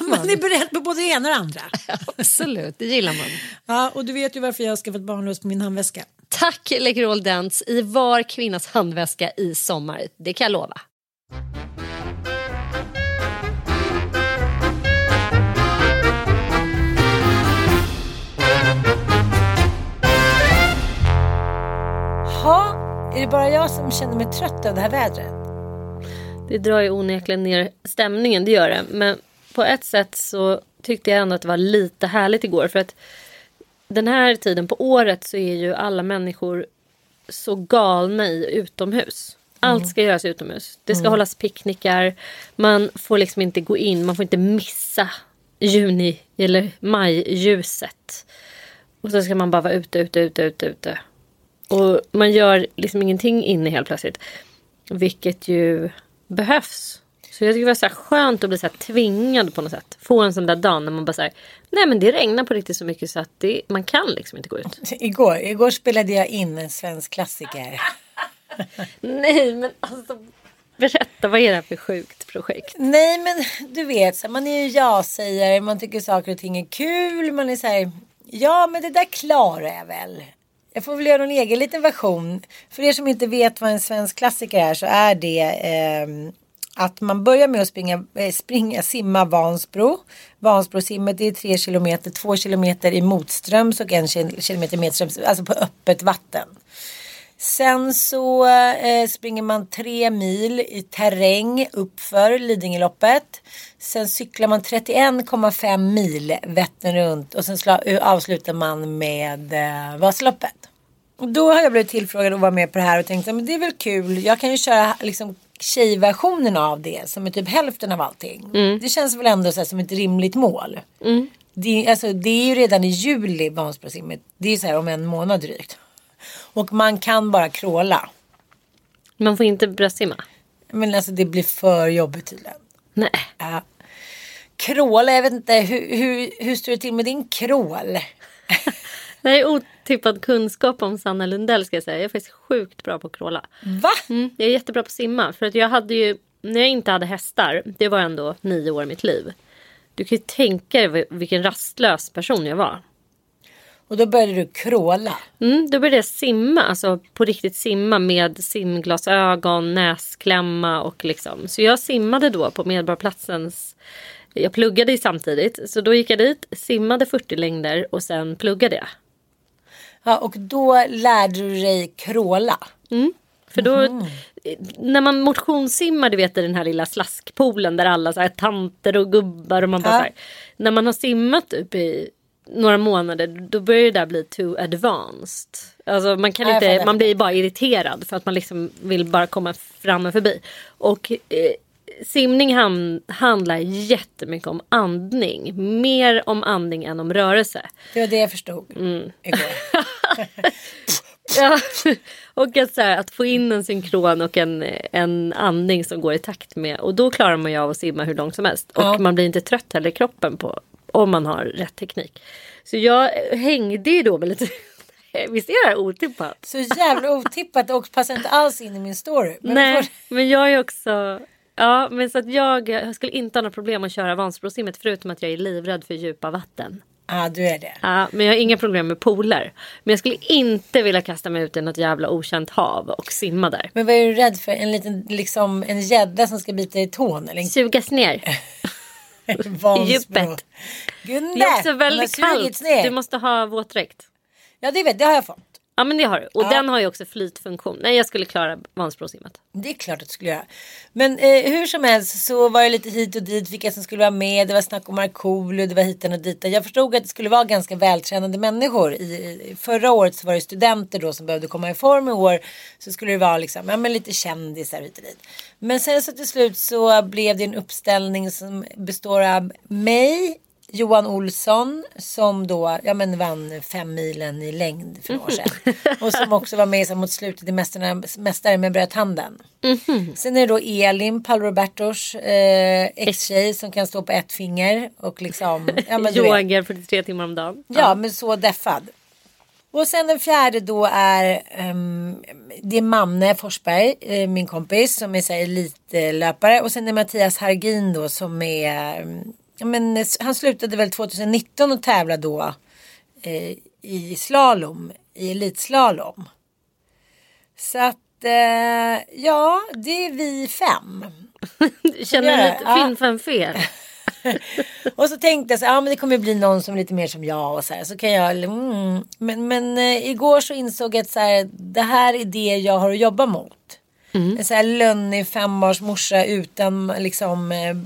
Man är beredd på både det ena och det andra. Absolut, det gillar man. Ja, och du vet ju varför jag har skaffat barnlös på min handväska. Tack Läkerol Dents i var kvinnas handväska i sommar. Det kan jag lova. Ha, är det bara jag som känner mig trött av det här vädret? Det drar ju onekligen ner stämningen, det gör det. Men på ett sätt så tyckte jag ändå att det var lite härligt igår. För att den här tiden på året så är ju alla människor så galna i utomhus. Allt ska göras utomhus. Det ska hållas picknickar. Man får liksom inte gå in, man får inte missa juni eller majljuset. Och så ska man bara vara ute, ute, ute, ute, ute. Och man gör liksom ingenting inne helt plötsligt. Vilket ju behövs. Så jag tycker det var så skönt att bli så tvingad på något sätt. Få en sån där dag när man bara säger nej men det regnar på riktigt så mycket så att det, man kan liksom inte gå ut. Igår, igår spelade jag in en svensk klassiker. nej men alltså berätta vad är det här för sjukt projekt? Nej men du vet, så man är ju ja-sägare, man tycker saker och ting är kul, man är så här, ja men det där klarar jag väl. Jag får väl göra en egen liten version. För er som inte vet vad en svensk klassiker är så är det eh, att man börjar med att springa, eh, springa simma Vansbro. Vansbrosimmet är tre kilometer, två kilometer i motströms och en kilometer medströms, alltså på öppet vatten. Sen så eh, springer man tre mil i terräng uppför Lidingöloppet. Sen cyklar man 31,5 mil Vättern runt och sen eh, avslutar man med eh, Vasaloppet. Och då har jag blivit tillfrågad att vara med på det här och tänkt att det är väl kul. Jag kan ju köra liksom tjejversionen av det som är typ hälften av allting. Det känns väl ändå så som ett rimligt mål. Det, alltså, det är ju redan i juli Vansbrosimmet. Det är så här om en månad drygt. Och man kan bara kråla. Man får inte bröstsimma. Men alltså det blir för jobbigt tydligen. Nej. Ja. Kråla, jag vet inte hur, hur, hur står det till med din krål? Det här är otippad kunskap om Sanna Lundell ska jag säga. Jag är faktiskt sjukt bra på att kråla. Va? Mm, jag är jättebra på att simma. För att jag hade ju, när jag inte hade hästar, det var ändå nio år i mitt liv. Du kan ju tänka dig vilken rastlös person jag var. Och då började du kråla. Mm, då började jag simma, alltså på riktigt simma med simglasögon, näsklämma och liksom. Så jag simmade då på Medborgarplatsens jag pluggade samtidigt, så då gick jag dit, simmade 40 längder och sen pluggade jag. Ja, och då lärde du dig kråla. För då, när man motionssimmar, du vet i den här lilla slaskpoolen där alla så här, tanter och gubbar och man bara Ja. så här, När man har simmat typ i några månader då börjar det där bli too advanced. Alltså man kan Ja, inte, man blir bara irriterad för att man liksom vill bara komma fram och förbi. Och eh, simning ham, handlar jättemycket om andning. Mer om andning än om rörelse. Det var det jag förstod igår. Ja, och att, så här, att få in en synkron och en, en andning som går i takt med. Och då klarar man ju av att simma hur långt som helst. Och Ja. man blir inte trött heller i kroppen på, om man har rätt teknik. Så jag hängde ju då med lite... Visst är det här otippat? Så jävla otippat och passar inte alls in i min story. Men Nej, får- men jag är också... Ja, men så att jag, jag skulle inte ha några problem att köra Vansbrosimmet förutom att jag är livrädd för djupa vatten. Ja, du är det. Ja, men jag har inga problem med pooler. Men jag skulle inte vilja kasta mig ut i något jävla okänt hav och simma där. Men vad är du rädd för? En liten, liksom en gädda som ska bita i tån? Eller Sugas ner. Vansbro? djupet. Gunde, Det är också väldigt kallt. Du måste ha våtdräkt. Ja, det vet det har jag fått. Ja men det har du. Och Ja. den har ju också flytfunktion. Nej jag skulle klara Vansbrosimmet. Det är klart att du skulle göra. Men eh, hur som helst så var det lite hit och dit vilka som skulle vara med. Det var snack om Markoolio, det var hiten och dit. Jag förstod att det skulle vara ganska vältränade människor. I, i- förra året så var det studenter då som behövde komma i form. I år så skulle det vara liksom, ja, men lite kändisar hit och dit. Men sen så till slut så blev det en uppställning som består av mig, Johan Olsson som då ja, men vann fem milen i längd för några år sedan. Och som också var med mot slutet i Mästarna, Mästare men bröt handen. Sen är det då Elin Palrobertos eh, ex-tjej som kan stå på ett finger och liksom ja, men. Yogar 43 timmar om dagen. Ja, men så deffad. Och sen den fjärde då är ehm, det är Manne Forsberg, eh, min kompis som är så här elitlöpare. Och sen är Mattias Hargin då som är, ja, men, eh, han slutade väl 2019 och tävlade då eh, i slalom, i elitslalom. Så att eh, ja, det är vi fem. Känner du lite ja. finn fem fel? Och så tänkte jag så ja men det kommer bli någon som är lite mer som jag och så här. Så kan jag, mm. Men, men eh, igår så insåg jag att så här, det här är det jag har att jobba mot. En så här lönnig fembarnsmorsa utan liksom eh,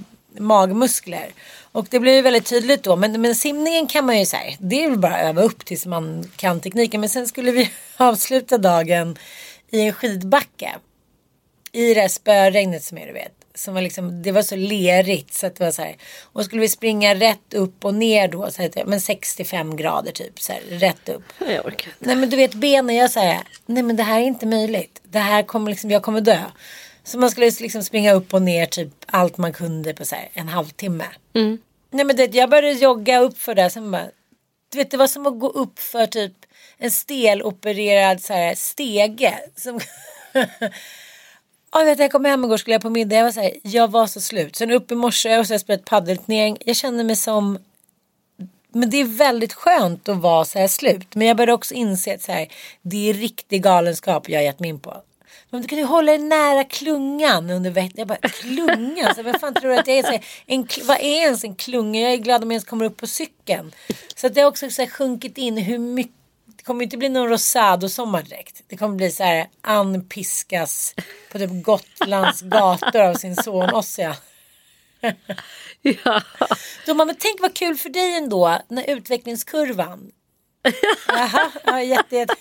magmuskler. Och det blev ju väldigt tydligt då. Men, men simningen kan man ju säga, det är väl bara öva upp tills man kan tekniken. Men sen skulle vi avsluta dagen i en skidbacke i det här spöregnet som är du vet. Som var liksom, det var så lerigt så att det var så här. Och skulle vi springa rätt upp och ner då. Så här, men 65 grader typ. Så här, rätt upp. Jag orkar inte. Nej men du vet benen jag säger. Nej men det här är inte möjligt. Det här kommer liksom, jag kommer dö. Så man skulle liksom springa upp och ner typ allt man kunde på så en halvtimme. Nej men det, jag började jogga upp för det. Sen bara, du vet det var som att gå upp för typ en stelopererad så här stege. Som Ja, vet, jag kom hem igår skulle jag på middag. Jag var, så här, jag var så slut. Sen upp i morse och så har jag spelat paddelturnering. Jag kände mig som men det är väldigt skönt att vara så här slut. Men jag började också inse att så här, det är riktig galenskap jag har gett mig in på. Men du kan ju hålla dig nära klungan under veckan. Jag bara, klungan? Så vem fan tror du att jag är? Så en, vad är ens en klunga? Jag är glad om jag ens kommer upp på cykeln. Så att det har också så här, sjunkit in hur mycket det kommer inte bli någon rosado-sommar direkt. Det kommer bli så här Ann piskas på typ Gotlands gator av sin son Ossia. Ja. Då man, men tänk vad kul för dig ändå, när utvecklingskurvan. Jaha, ja, jätte, jätte.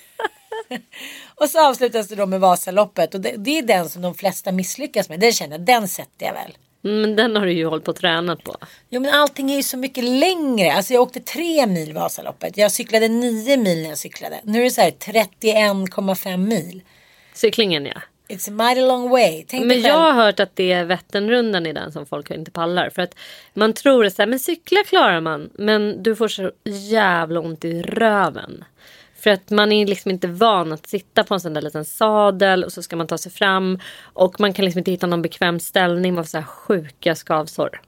Och så avslutas det då med Vasaloppet och det, det är den som de flesta misslyckas med. Den känner jag, den sätter jag väl. Men den har du ju hållit på och tränat på. Jo men allting är ju så mycket längre. Alltså jag åkte tre mil Vasaloppet. Jag cyklade nio mil när jag cyklade. Nu är det så här 31,5 mil. Cyklingen ja. It's a mighty long way. Tänk Men jag har hört att det är Vätternrundan i den som folk inte pallar. För att man tror att men cykla klarar man. Men du får så jävla ont i röven. För att man är liksom inte van att sitta på en sån där liten sadel och så ska man ta sig fram. Och man kan liksom inte hitta någon bekväm ställning. Man får så här sjuka skavsår.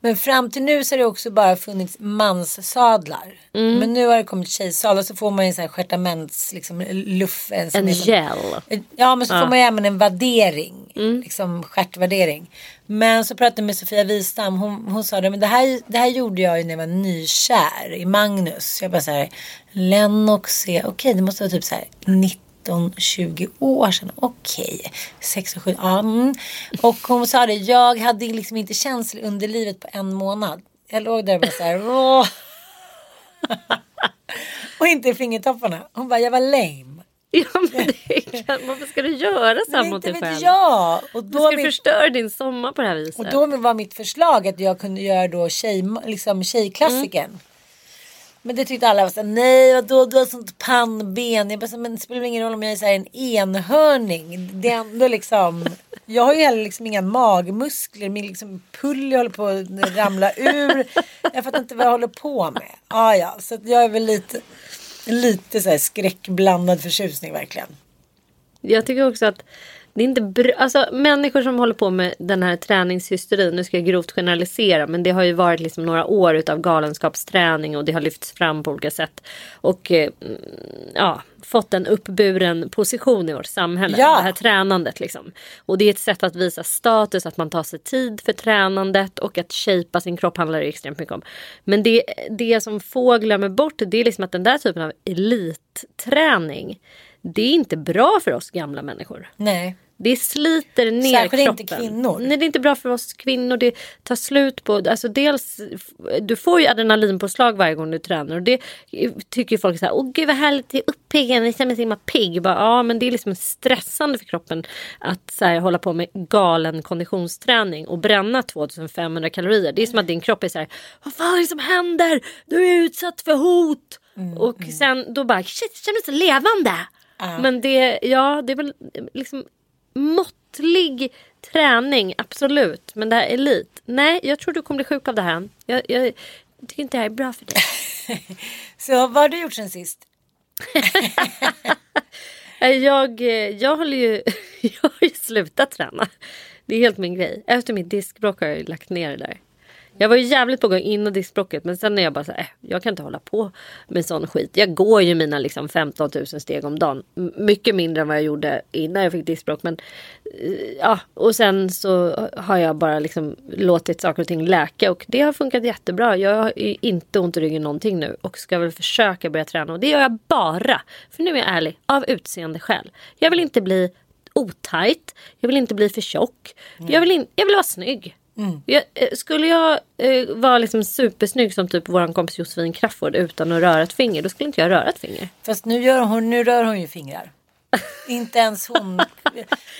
Men fram till nu så har det också bara funnits manssadlar. Mm. Men nu har det kommit tjejsadlar så får man ju en sån här stjärtaments liksom luff. En, En gel. Ja men så får man ju även en värdering. Liksom stjärtvärdering. Men så pratade jag med Sofia Wistam. Hon, hon sa det, men det här, det här gjorde jag ju när jag var nykär i Magnus. Jag bara så här. Lennox är, okej det måste vara typ så här 19-20 år sedan. Okej. 6 och 7. Ja, mm. Och hon sa det, jag hade liksom inte känsla under livet på en månad. Jag låg där och bara så här. Åh. och inte i fingertopparna. Hon bara, jag var lame. Ja men det kan, varför ska du göra så här mot dig själv? jag. Och Du då ska min- förstöra din sommar på det här viset. Och då var mitt förslag att jag kunde göra då tjej, liksom tjejklassikern. Men det tyckte alla var såhär, nej vadå du har sånt pannben. Jag bara, så, men det spelar ingen roll om jag är så här en enhörning. Det är ändå liksom. Jag har ju heller liksom inga magmuskler. Min liksom pull håller på att ramla ur. Jag fattar inte vad jag håller på med. Ah, ja, så jag är väl lite, lite så här skräckblandad förtjusning verkligen. Jag tycker också att det är inte bra. Alltså människor som håller på med den här träningshysterin. Nu ska jag grovt generalisera. Men det har ju varit liksom några år utav galenskapsträning. Och det har lyfts fram på olika sätt. Och eh, mm, ja, fått en uppburen position i vårt samhälle. Ja. Det här tränandet liksom. Och det är ett sätt att visa status. Att man tar sig tid för tränandet. Och att shapea sin kropp handlar det extremt mycket om. Men det, det som få glömmer bort. Det är liksom att den där typen av elitträning. Det är inte bra för oss gamla människor. Nej. Det sliter ner Särskilt kroppen. inte kvinnor. Nej, det är inte bra för oss kvinnor. Det tar slut på... Alltså dels, du får ju adrenalinpåslag varje gång du tränar. Och det tycker folk så här, åh gud vad härligt, det är uppiggande, jag känner mig så himla pigg. Bara, ja, men det är liksom stressande för kroppen att så här, hålla på med galen konditionsträning och bränna 2500 kalorier. Det är som att din kropp är så här, vad fan är det som händer? Du är utsatt för hot. Mm, och sen då bara, shit, jag känner mig så levande. Men det, ja, det är väl liksom måttlig träning, absolut. Men det här elit, nej, jag tror du kommer bli sjuk av det här. Jag, jag tycker inte det här är bra för dig. Så vad har du gjort sen sist? Jag, jag, håller ju, jag har ju slutat träna. Det är helt min grej. Efter mitt diskbråck har jag lagt ner det där. Jag var ju jävligt på gång innan diskbråcket men sen är jag bara så här, äh, jag kan inte hålla på med sån skit. Jag går ju mina liksom 15 000 steg om dagen. Mycket mindre än vad jag gjorde innan jag fick diskbråck. Men eh, ja, och sen så har jag bara liksom låtit saker och ting läka och det har funkat jättebra. Jag har inte ont i ryggen någonting nu och ska väl försöka börja träna och det gör jag bara, för nu är jag ärlig, av utseende skäl. Jag vill inte bli otajt, jag vill inte bli för tjock, jag, vill in, jag vill vara snygg. Jag, eh, skulle jag eh, vara liksom supersnygg som typ våran kompis Josefin Crafoord utan att röra ett finger, då skulle inte jag röra ett finger. Fast nu, gör hon, nu rör hon ju fingrar. inte ens hon.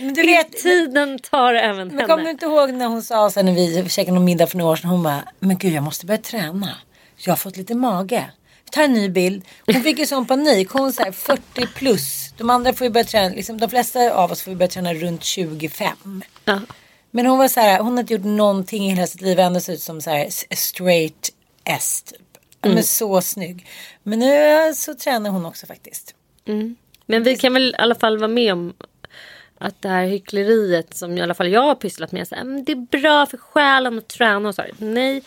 Men du vet, Tiden tar även men henne. kommer du inte ihåg när hon sa sen när vi käkade någon middag för några år sedan. Hon bara, men gud jag måste börja träna. Jag har fått lite mage. Vi tar en ny bild. Hon fick ju sån panik. Hon så här 40 plus. De andra får ju börja träna. Liksom, de flesta av oss får ju börja träna runt 25. Ja. Men hon var så här, hon har inte gjort någonting i hela sitt liv. Ändå ser ut som så här straight S typ. Men så snygg. Men nu så tränar hon också faktiskt. Men vi kan väl i alla fall vara med om att det här hyckleriet som i alla fall jag har pysslat med. Så här, "Men det är bra för själen att träna och så. här. Nej,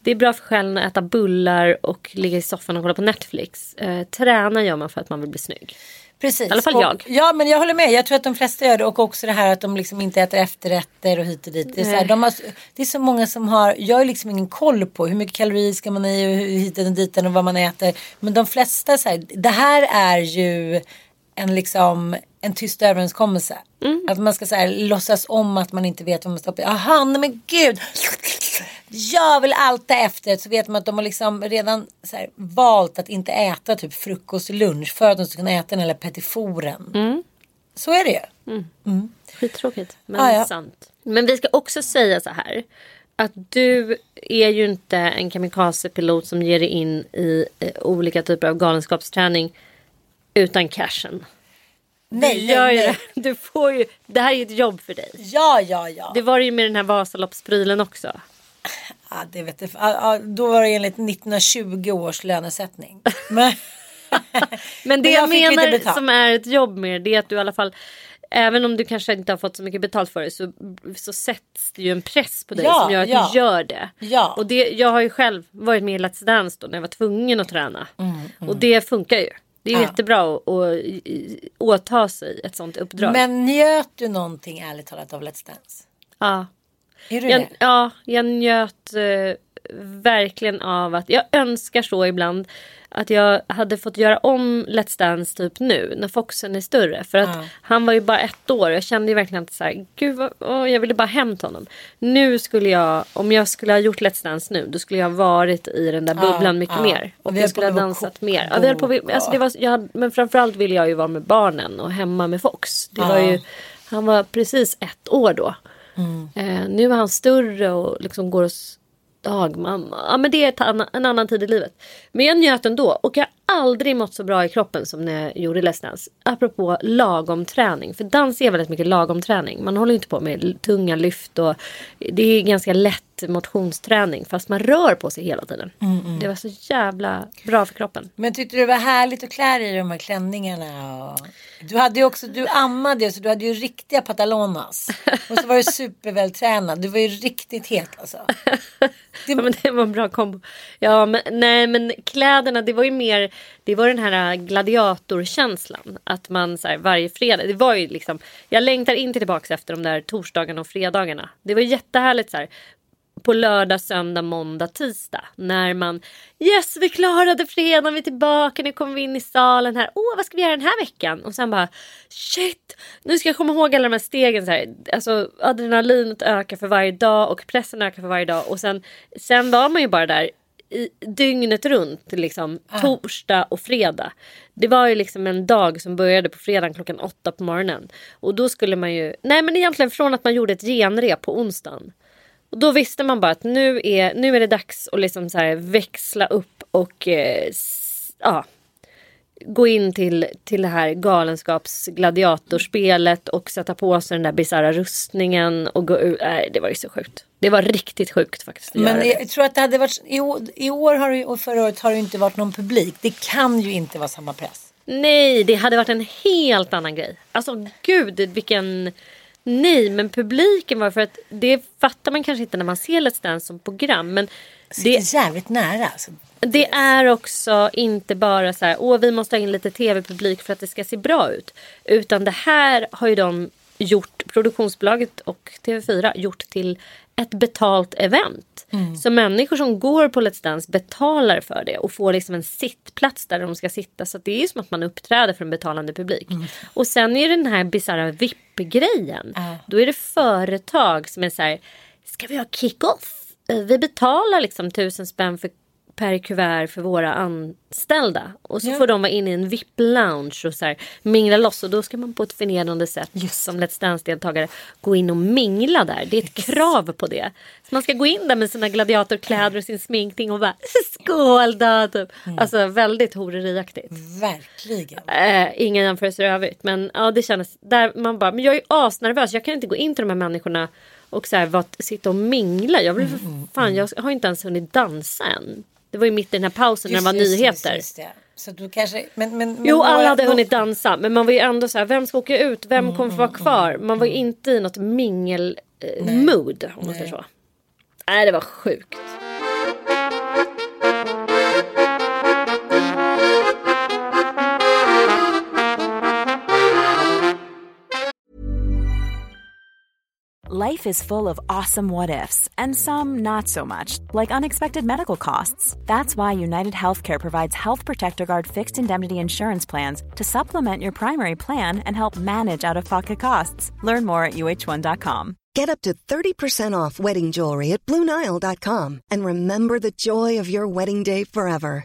det är bra för själen att äta bullar och ligga i soffan och kolla på Netflix. Eh, träna gör man för att man vill bli snygg. Precis. I alla fall och, jag. Ja men jag håller med. Jag tror att de flesta gör det. Och också det här att de liksom inte äter efterrätter och hit och dit. Det är, så, här, de har, det är så många som har. Jag har liksom ingen koll på hur mycket kalorier ska man i och hur hit och dit och vad man äter. Men de flesta så här, det här är ju en liksom en tyst överenskommelse. Mm. Att man ska så här, låtsas om att man inte vet vad man stoppar i. Jaha, nej men gud. Jag vill alltid efter så vet man att de har liksom redan här, valt att inte äta typ frukost och lunch för att de ska kunna äta den här petiforen. Mm. Så är det ju. Skittråkigt men Ah, ja. sant. Men vi ska också säga så här. Att du är ju inte en kamikazepilot som ger dig in i eh, olika typer av galenskapsträning utan cashen. Nej, Du gör nej, det. Du får ju, det här är ett jobb för dig. Ja, ja, ja. Det var det ju med den här Vasaloppsprylen också. Ja det vet jag. Ja, ja, då var det enligt 1920 års lönesättning. Men, Men det jag, jag menar som är ett jobb med det är att du i alla fall Även om du kanske inte har fått så mycket betalt för det så, så sätts det ju en press på dig Ja, som gör att ja. du gör det. Ja. Och det, jag har ju själv varit med i Let's Dance då när jag var tvungen att träna. Och det funkar ju. Det är Mm, Ja. jättebra att, att åta sig ett sånt uppdrag. men njöt du någonting ärligt talat av Let's Dance? ja. Är du Jag, det? ja, jag njöt eh, verkligen av att jag önskar så ibland att jag hade fått göra om Let's Dance typ nu när Foxen är större. För att Ja. han var ju bara ett år jag kände ju verkligen att så här, gud vad, åh, jag ville bara hämta honom. Nu skulle jag, om jag skulle ha gjort Let's Dance nu då skulle jag ha varit i den där Ja, bubblan mycket ja. mer. Och Och jag skulle ha dansat mer. Ja, vi på, alltså det var, jag hade, men framförallt ville jag ju vara med barnen och hemma med Fox. Det var Ja. ju, han var precis ett år då. Mm. Eh, nu är han större och liksom går hos dagmamma. Ja men det är en annan tid i livet. Men jag njöt ändå och jag har aldrig mått så bra i kroppen som när jag gjorde Let's Dance. Apropå lagom träning. För dans är väldigt mycket lagom träning. Man håller inte på med tunga lyft och det är ganska lätt motionsträning fast man rör på sig hela tiden. Mm, Det var så jävla bra för kroppen. Men tyckte du det var härligt att klä dig i de här klänningarna? Och... Du hade ju också, du ammade så du hade ju riktiga patalonas. Och så var du supervältränad. Du var ju riktigt het alltså. Ja, men det var en bra kombo. Ja, men, nej, men kläderna, det var ju mer, det var den här gladiatorkänslan. Att man så här, varje fredag, det var ju liksom, jag längtar inte tillbaka efter de där torsdagarna och fredagarna. Det var jättehärligt så här. På lördag, söndag, måndag, tisdag. När man Yes vi klarade fredagen, vi är tillbaka, nu kommer vi in i salen här. Åh vad ska vi göra den här veckan? Och sen bara Shit! Nu ska jag komma ihåg alla de här stegen. Så här. Alltså adrenalinet ökar för varje dag och pressen ökar för varje dag. Och sen, sen var man ju bara där i, dygnet runt. Liksom, Torsdag och fredag. Det var ju liksom en dag som började på fredagen klockan åtta på morgonen. Och då skulle man ju, nej men egentligen från att man gjorde ett genrep på onsdagen. Och då visste man bara att nu är, nu är det dags att liksom så växla upp och eh, ja, gå in till, till det här galenskapsgladiatorspelet och sätta på sig den där bisarra rustningen och gå ut. Nej, det var ju så sjukt. Det var riktigt sjukt faktiskt. Men jag tror att det hade varit, i år, i år har det, och förra året har det inte varit någon publik. Det kan ju inte vara samma press. Nej, det hade varit en helt annan grej. Alltså gud vilken... Nej, men publiken var för att det fattar man kanske inte när man ser Let's Dance som program. Men Det är jävligt nära alltså. det är också inte bara så här, åh vi måste ha in lite tv-publik för att det ska se bra ut. Utan det här har ju de gjort, produktionsbolaget och TV4 gjort till ett betalt event. Så människor som går på Let's Dance betalar för det och får liksom en sittplats där de ska sitta. Så det är ju som att man uppträder för en betalande publik. Och sen är det den här bisarra VIP-grejen. Då är det företag som är så här, ska vi ha kick-off? Eh, Vi betalar liksom tusen spänn för, per kuvert för våra anställda. Och så får de vara inne i en VIP-lounge och så här, mingla loss. Och då ska man på ett förnedrande sätt som Let's Dance-deltagare gå in och mingla där. Det är ett krav på det. Så man ska gå in där med sina gladiatorkläder och sin sminkning och bara skål då! Typ. Alltså väldigt horeriaktigt. Verkligen. Eh, ingen jämförelse i övrigt. Men ja, det kändes där man bara, men jag är asnervös. Jag kan inte gå in till de här människorna och så här, vara, sitta och mingla. Jag, vill, för fan, jag har inte ens hunnit dansa än. Det var ju mitt i den här pausen när det var Just, just, nyheter. just, just. Så du kanske, men, men, Jo, alla några- hade hunnit dansa. Men man var ju ändå så här, vem ska åka ut? Vem kommer få vara kvar? Man var ju inte i något mingel-mood. om man säger så. Nej, det var sjukt. Life is full of awesome what ifs, and some not so much, like unexpected medical costs. That's why United Healthcare provides Health Protector Guard fixed indemnity insurance plans to supplement your primary plan and help manage out of pocket costs. Learn more at uh1.com. Get up to 30% off wedding jewelry at Bluenile.com and remember the joy of your wedding day forever.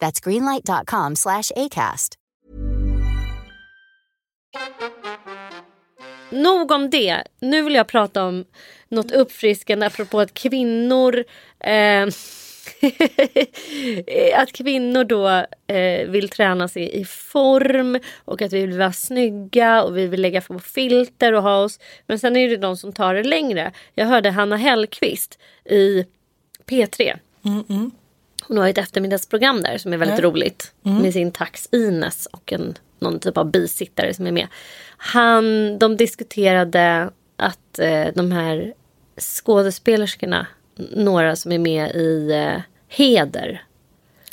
That's greenlight.com slash ACAST. Nog om det. Nu vill jag prata om något uppfriskande apropå att kvinnor eh, att kvinnor då eh, vill träna sig i form och att vi vill vara snygga och vi vill lägga på filter och ha oss. Men sen är det de som tar det längre. Jag hörde Hanna Hellqvist i P3. Hon har ett eftermiddagsprogram där som är väldigt roligt. Med sin tax Ines och en, någon typ av bisittare som är med. Han, de diskuterade att eh, de här skådespelerskorna, några som är med i eh, Heder.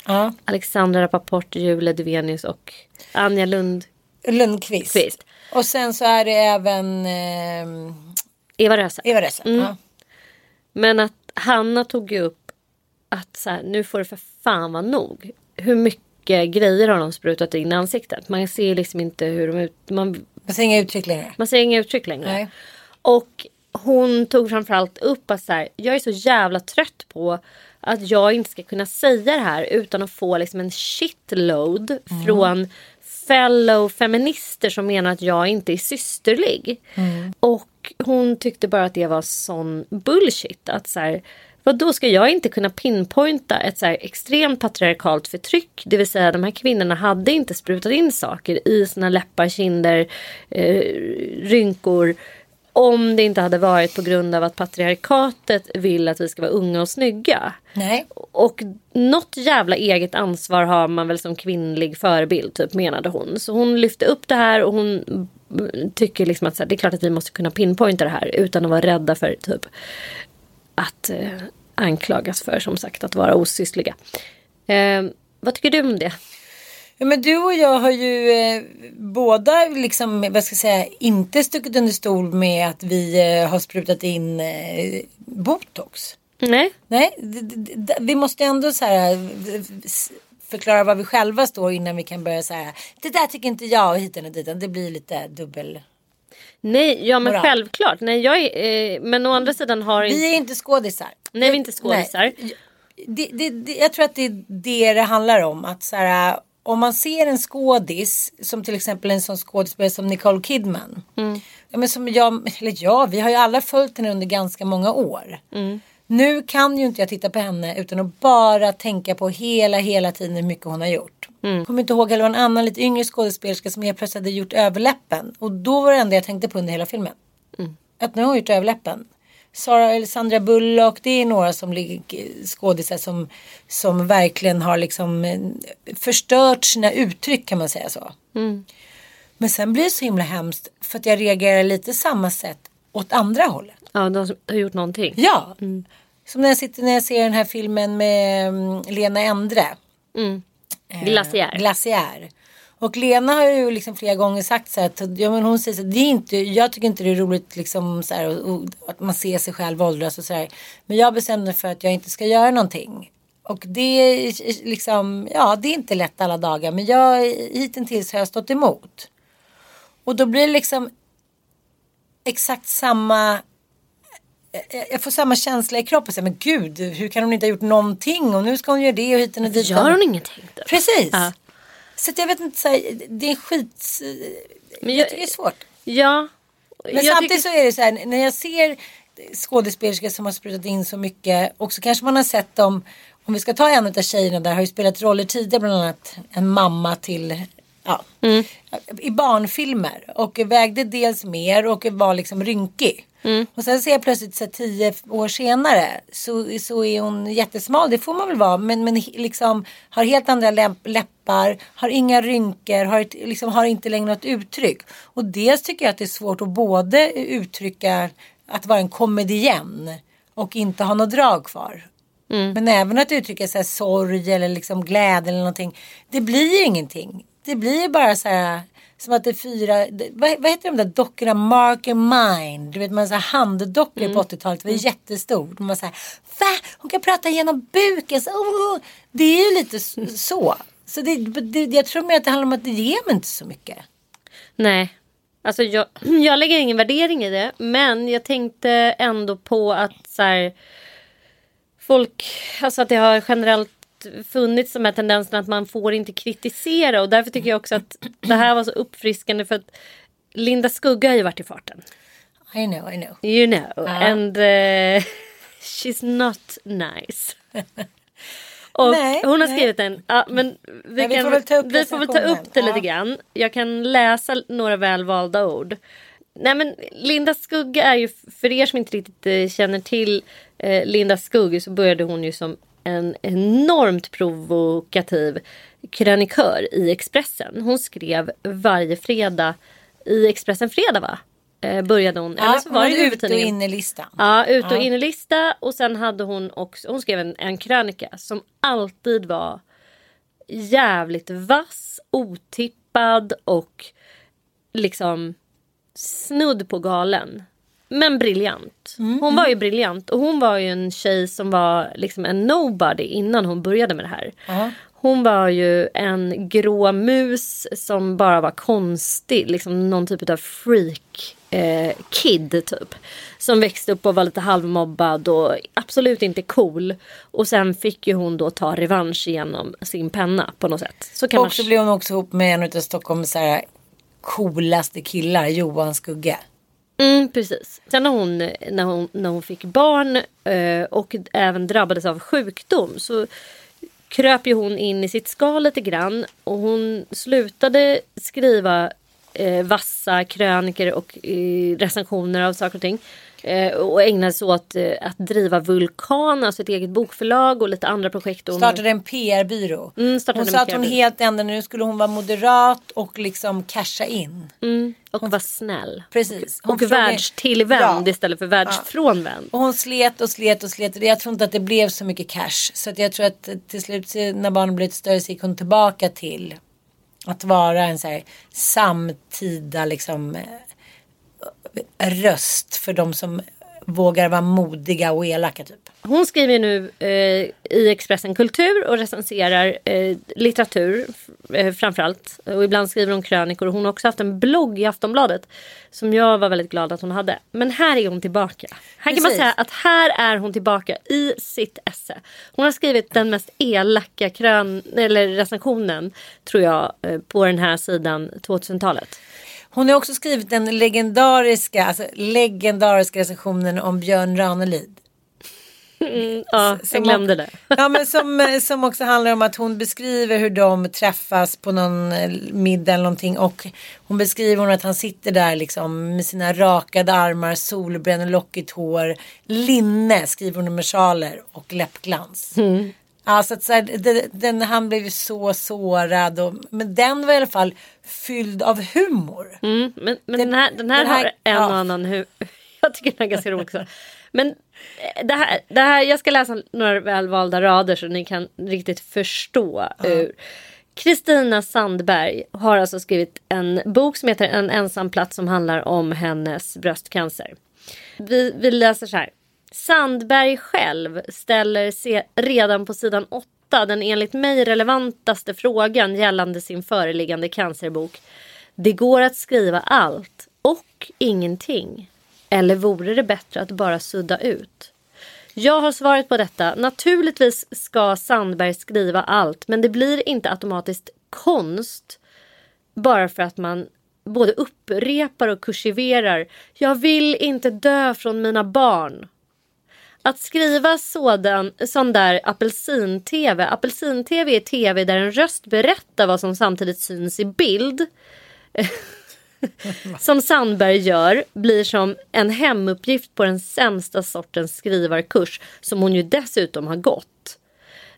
Ja. Alexandra Rapaport, Julia Duvenius och Anja Lundqvist. Lundqvist. Och sen så är det även eh, Eva Röse. Eva Röse. Ja. Men att Hanna tog ju upp att så här, nu får det för fan vara nog. Hur mycket grejer har de sprutat in i ansiktet? Man ser liksom inte hur de ut... Man, Jag ser inga uttryck längre. man ser inga uttryck längre. Nej. Och hon tog framförallt upp att så här, jag är så jävla trött på att jag inte ska kunna säga det här utan att få liksom en shitload från fellow feminister som menar att jag inte är systerlig. Och hon tyckte bara att det var sån bullshit. Att så här, vad då ska jag inte kunna pinpointa ett så här extremt patriarkalt förtryck? Det vill säga de här kvinnorna hade inte sprutat in saker i sina läppar, kinder, eh, rynkor. Om det inte hade varit på grund av att patriarkatet vill att vi ska vara unga och snygga. Nej. Och något jävla eget ansvar har man väl som kvinnlig förebild typ menade hon. Så hon lyfte upp det här och hon tycker liksom att här, det är klart att vi måste kunna pinpointa det här utan att vara rädda för typ att eh, anklagas för som sagt att vara osyssliga. Eh, vad tycker du om det? Ja, men du och jag har ju eh, båda liksom, vad ska jag säga, inte stuckit under stol med att vi eh, har sprutat in eh, botox. Nej, Nej, vi måste ändå så här eh, förklara vad vi själva står innan vi kan börja så här. Det där tycker inte jag och hit och dit. Det blir lite dubbel. Nej, ja men Moral. självklart. Nej, jag är, eh, men å andra sidan har inte... Vi är inte skådisar. Nej, vi är inte skådisar. Det, det, det, jag tror att det är det det handlar om. Att så här, om man ser en skådis som till exempel en sån skådespelare som Nicole Kidman. Ja, men som jag, eller ja, vi har ju alla följt henne under ganska många år. Nu kan ju inte jag titta på henne utan att bara tänka på hela, hela tiden hur mycket hon har gjort. Kommer inte ihåg, eller en annan lite yngre skådespelerska som helt plötsligt hade gjort överläppen. Och då var det enda jag tänkte på under hela filmen. Att nu har hon gjort överläppen. Sara eller Sandra Bullock, det är några som skådisar som, som verkligen har liksom eh, förstört sina uttryck kan man säga så. Men sen blir det så himla hemskt för att jag reagerar lite samma sätt åt andra hållet. Ja, de som har gjort någonting. Ja. Som när jag sitter när jag ser den här filmen med mm, Lena Endre. eh, Glaciär. glaciär. Och Lena har ju liksom flera gånger sagt så här att ja, men hon säger så här, det är inte, jag tycker inte det är roligt liksom så här, och, och, att man ser sig själv åldras och så här. Men jag bestämde för att jag inte ska göra någonting. Och det är liksom, ja det är inte lätt alla dagar men jag hittills har jag stått emot. Och då blir det liksom exakt samma jag- jag får samma känsla i kroppen. Så men gud, hur kan hon inte ha gjort någonting? Och nu ska hon göra det och hit och dit. Gör hon ingenting då? Precis. Ja. Så jag vet inte, så här, det är skit... Men jag, jag- tycker det är svårt. Ja. Men jag samtidigt tycker- så är det så här, när jag ser skådespelerskor som har sprutat in så mycket och så kanske man har sett dem, om vi ska ta en av tjejerna där, har ju spelat roller tidigare, bland annat en mamma till Ja, Mm. i barnfilmer och vägde dels mer och var liksom rynkig. Mm. Och sen ser jag plötsligt så här, tio år senare så, så är hon jättesmal, det får man väl vara, men, men liksom har helt andra läpp, läppar, har inga rynkor, har, ett, liksom, har inte längre något uttryck. Och dels tycker jag att det är svårt att både uttrycka att vara en komedienn och inte ha något drag kvar. Men även att uttrycka så här, sorg eller liksom glädje eller någonting. Det blir ingenting. Det blir ju bara så här som att det är fyra, det, vad, vad heter de där dockorna? Marker Mind. Du vet man så handdockor på 80-talet. Det var jättestort. Man så här, va? Hon kan prata genom buken. Så, oh, oh. Det är ju lite s- så. Så det, det, jag tror mer att det handlar om att det ger mig inte så mycket. Nej. Alltså jag, jag lägger ingen värdering i det. Men jag tänkte ändå på att så här, folk, alltså att det har generellt funnits de här tendenserna att man får inte kritisera och därför tycker jag också att det här var så uppfriskande för att Linda Skugga har ju varit i farten. I know, I know. You know. And uh, she's not nice. Och Nej, hon har nej. skrivit en, ja, men vi, vi kan, får väl ta upp vi får väl ta upp det lite Ja. grann. Jag kan läsa några välvalda ord. Nej men Linda Skugge är ju, för er som inte riktigt eh, känner till eh, Linda Skugge så började hon ju som en enormt provokativ krönikör i Expressen. Hon skrev varje fredag i Expressen Fredag va? Eh, började hon. Eller Ja, så hon var det ut och i listan. Ja, ut och in i lista och sen hade hon också, hon skrev en, en krönika som alltid var jävligt vass, otippad och liksom snudd på galen. Men briljant. Hon var ju briljant och hon var ju en tjej som var liksom en nobody innan hon började med det här. Hon var ju en grå mus som bara var konstig, liksom någon typ av freak eh, kid typ. Som växte upp och var lite halvmobbad och absolut inte cool. Och sen fick ju hon då ta revansch genom sin penna på något sätt. Så kan Och man... så blev hon också ihop med en av Stockholms så här, coolaste killar, Johan Skugge. Mm, precis. Sen när hon, när hon, när hon fick barn eh, och även drabbades av sjukdom så kröp ju hon in i sitt skal lite grann och hon slutade skriva eh, vassa kröniker och eh, recensioner av saker och ting. Eh, och ägnade sig åt eh, att driva Vulkan, alltså ett eget bokförlag och lite andra projekt. Hon- Startade en PR-byrå. Mm, startade hon en sa att hon helt ändrade, nu skulle hon vara moderat och liksom casha in. mm, och var snäll. Precis. Hon Och frågade- världstillvänd Ja. istället för världsfrånvänd. Och hon slet och slet och slet. Jag tror inte att det blev så mycket cash. Så att jag tror att till slut när barnen blev lite större så gick hon tillbaka till att vara en så här samtida liksom eh, röst för de som vågar vara modiga och elaka typ. Hon skriver nu eh, i Expressen Kultur och recenserar eh, litteratur eh, framförallt. Och ibland skriver hon krönikor. Hon har också haft en blogg i Aftonbladet som jag var väldigt glad att hon hade. Men här är hon tillbaka. Här kan man Precis. säga att här är hon tillbaka i sitt esse. Hon har skrivit den mest elaka krön eller recensionen tror jag eh, på den här sidan 2000-talet. Hon har också skrivit den legendariska, alltså legendariska recensionen om Björn Ranelid. Ja, jag glömde det. Ja men som, som också handlar om att hon beskriver hur de träffas på någon eh, middag eller någonting och hon beskriver hon att han sitter där liksom med sina rakade armar, solbränd lockigt hår, linne skriver hon med sjaler och läppglans. Mm. Alltså att så här, den, den, han blev ju så sårad och, men den var i alla fall fylld av humor. Mm, men men den, här, den, här den här- har en ja. och annan hu- Jag tycker den är ganska rolig också. Men eh, det här, det här, jag ska läsa några välvalda rader så ni kan riktigt förstå. Kristina Sandberg har alltså skrivit en bok som heter En ensam plats som handlar om hennes bröstcancer. Vi, vi läser så här. Sandberg själv ställer redan på sidan 8 den enligt mig relevantaste frågan gällande sin föreliggande cancerbok. Det går att skriva allt och ingenting. Eller vore det bättre att bara sudda ut? Jag har svaret på detta. Naturligtvis ska Sandberg skriva allt men det blir inte automatiskt konst bara för att man både upprepar och kursiverar. Jag vill inte dö från mina barn. Att skriva sådan, sån där apelsin-tv. Apelsin-tv är tv där en röst berättar vad som samtidigt syns i bild. som Sandberg gör blir som en hemuppgift på den sämsta sortens skrivarkurs som hon ju dessutom har gått.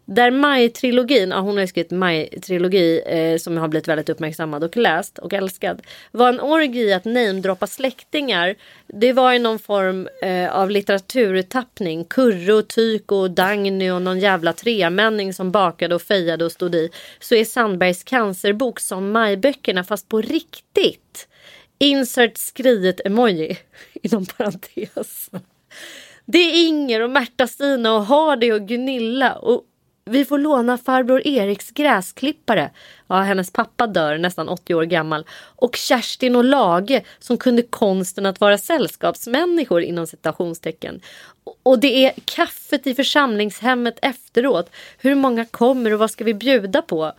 Där Maj-trilogin, ja, hon har ju skrivit Maj-trilogi eh, som har blivit väldigt uppmärksammad och läst och älskad. Var en orgi att namedroppa släktingar. Det var i någon form eh, av litteraturtappning. Kurre och Tyko och Dagny och någon jävla tremänning som bakade och fejade och stod i. Så är Sandbergs cancerbok som Maj-böckerna fast på riktigt. Insert skriet emoji inom parentes. Det är Inger och Märta-Stina och Hardy och Gunilla och vi får låna farbror Eriks gräsklippare. Ja, hennes pappa dör nästan 80 år gammal. Och Kerstin och Lage som kunde konsten att vara sällskapsmänniskor inom citationstecken. Och det är kaffet i församlingshemmet efteråt. Hur många kommer och vad ska vi bjuda på?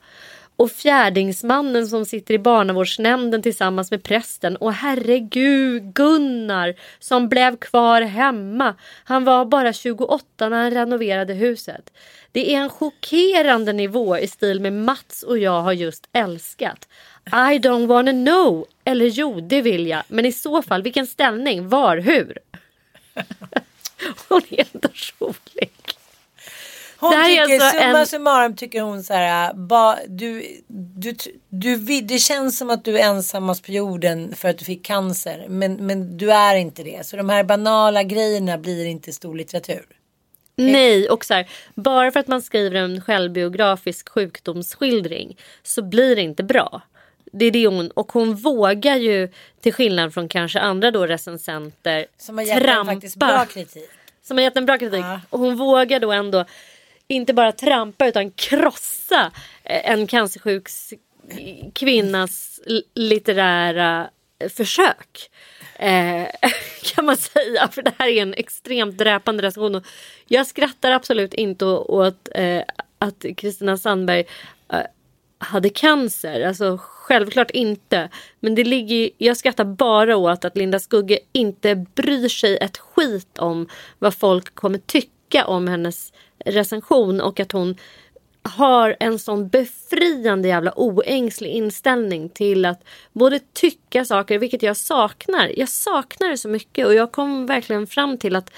Och fjärdingsmannen som sitter i barnavårdsnämnden tillsammans med prästen och herregud Gunnar som blev kvar hemma. Han var bara 28 när han renoverade huset. Det är en chockerande nivå i stil med Mats och jag har just älskat. I don't wanna know. Eller jo, det vill jag. Men i så fall, vilken ställning? Var? Hur? Hon är helt rolig. Hon Det här är tycker, alltså summa en- summarum tycker hon så här, ba, du, du, du, vill- det känns som att du är ensammast på jorden för att du fick cancer. Men, men du är inte det. Så de här banala grejerna blir inte stor litteratur. Nej, och så här, bara för att man skriver en självbiografisk sjukdomsskildring så blir det inte bra. Det är det hon, och hon vågar ju till skillnad från kanske andra då recensenter Som har gett en faktiskt bra kritik. Som har gett en bra kritik. Ja. Och hon vågar då ändå inte bara trampa utan krossa eh, en cancersjuk kvinnas litterära eh, försök. Eh, kan man säga. För det här är en extremt dräpande recension. Och jag skrattar absolut inte åt eh, att Kristina Sandberg eh, hade cancer. Alltså självklart inte. Men det ligger, jag skrattar bara åt att Linda Skugge inte bryr sig ett skit om vad folk kommer tycka om hennes recension och att hon har en sån befriande jävla oängslig inställning till att både tycka saker, vilket jag saknar. Jag saknar det så mycket och jag kom verkligen fram till att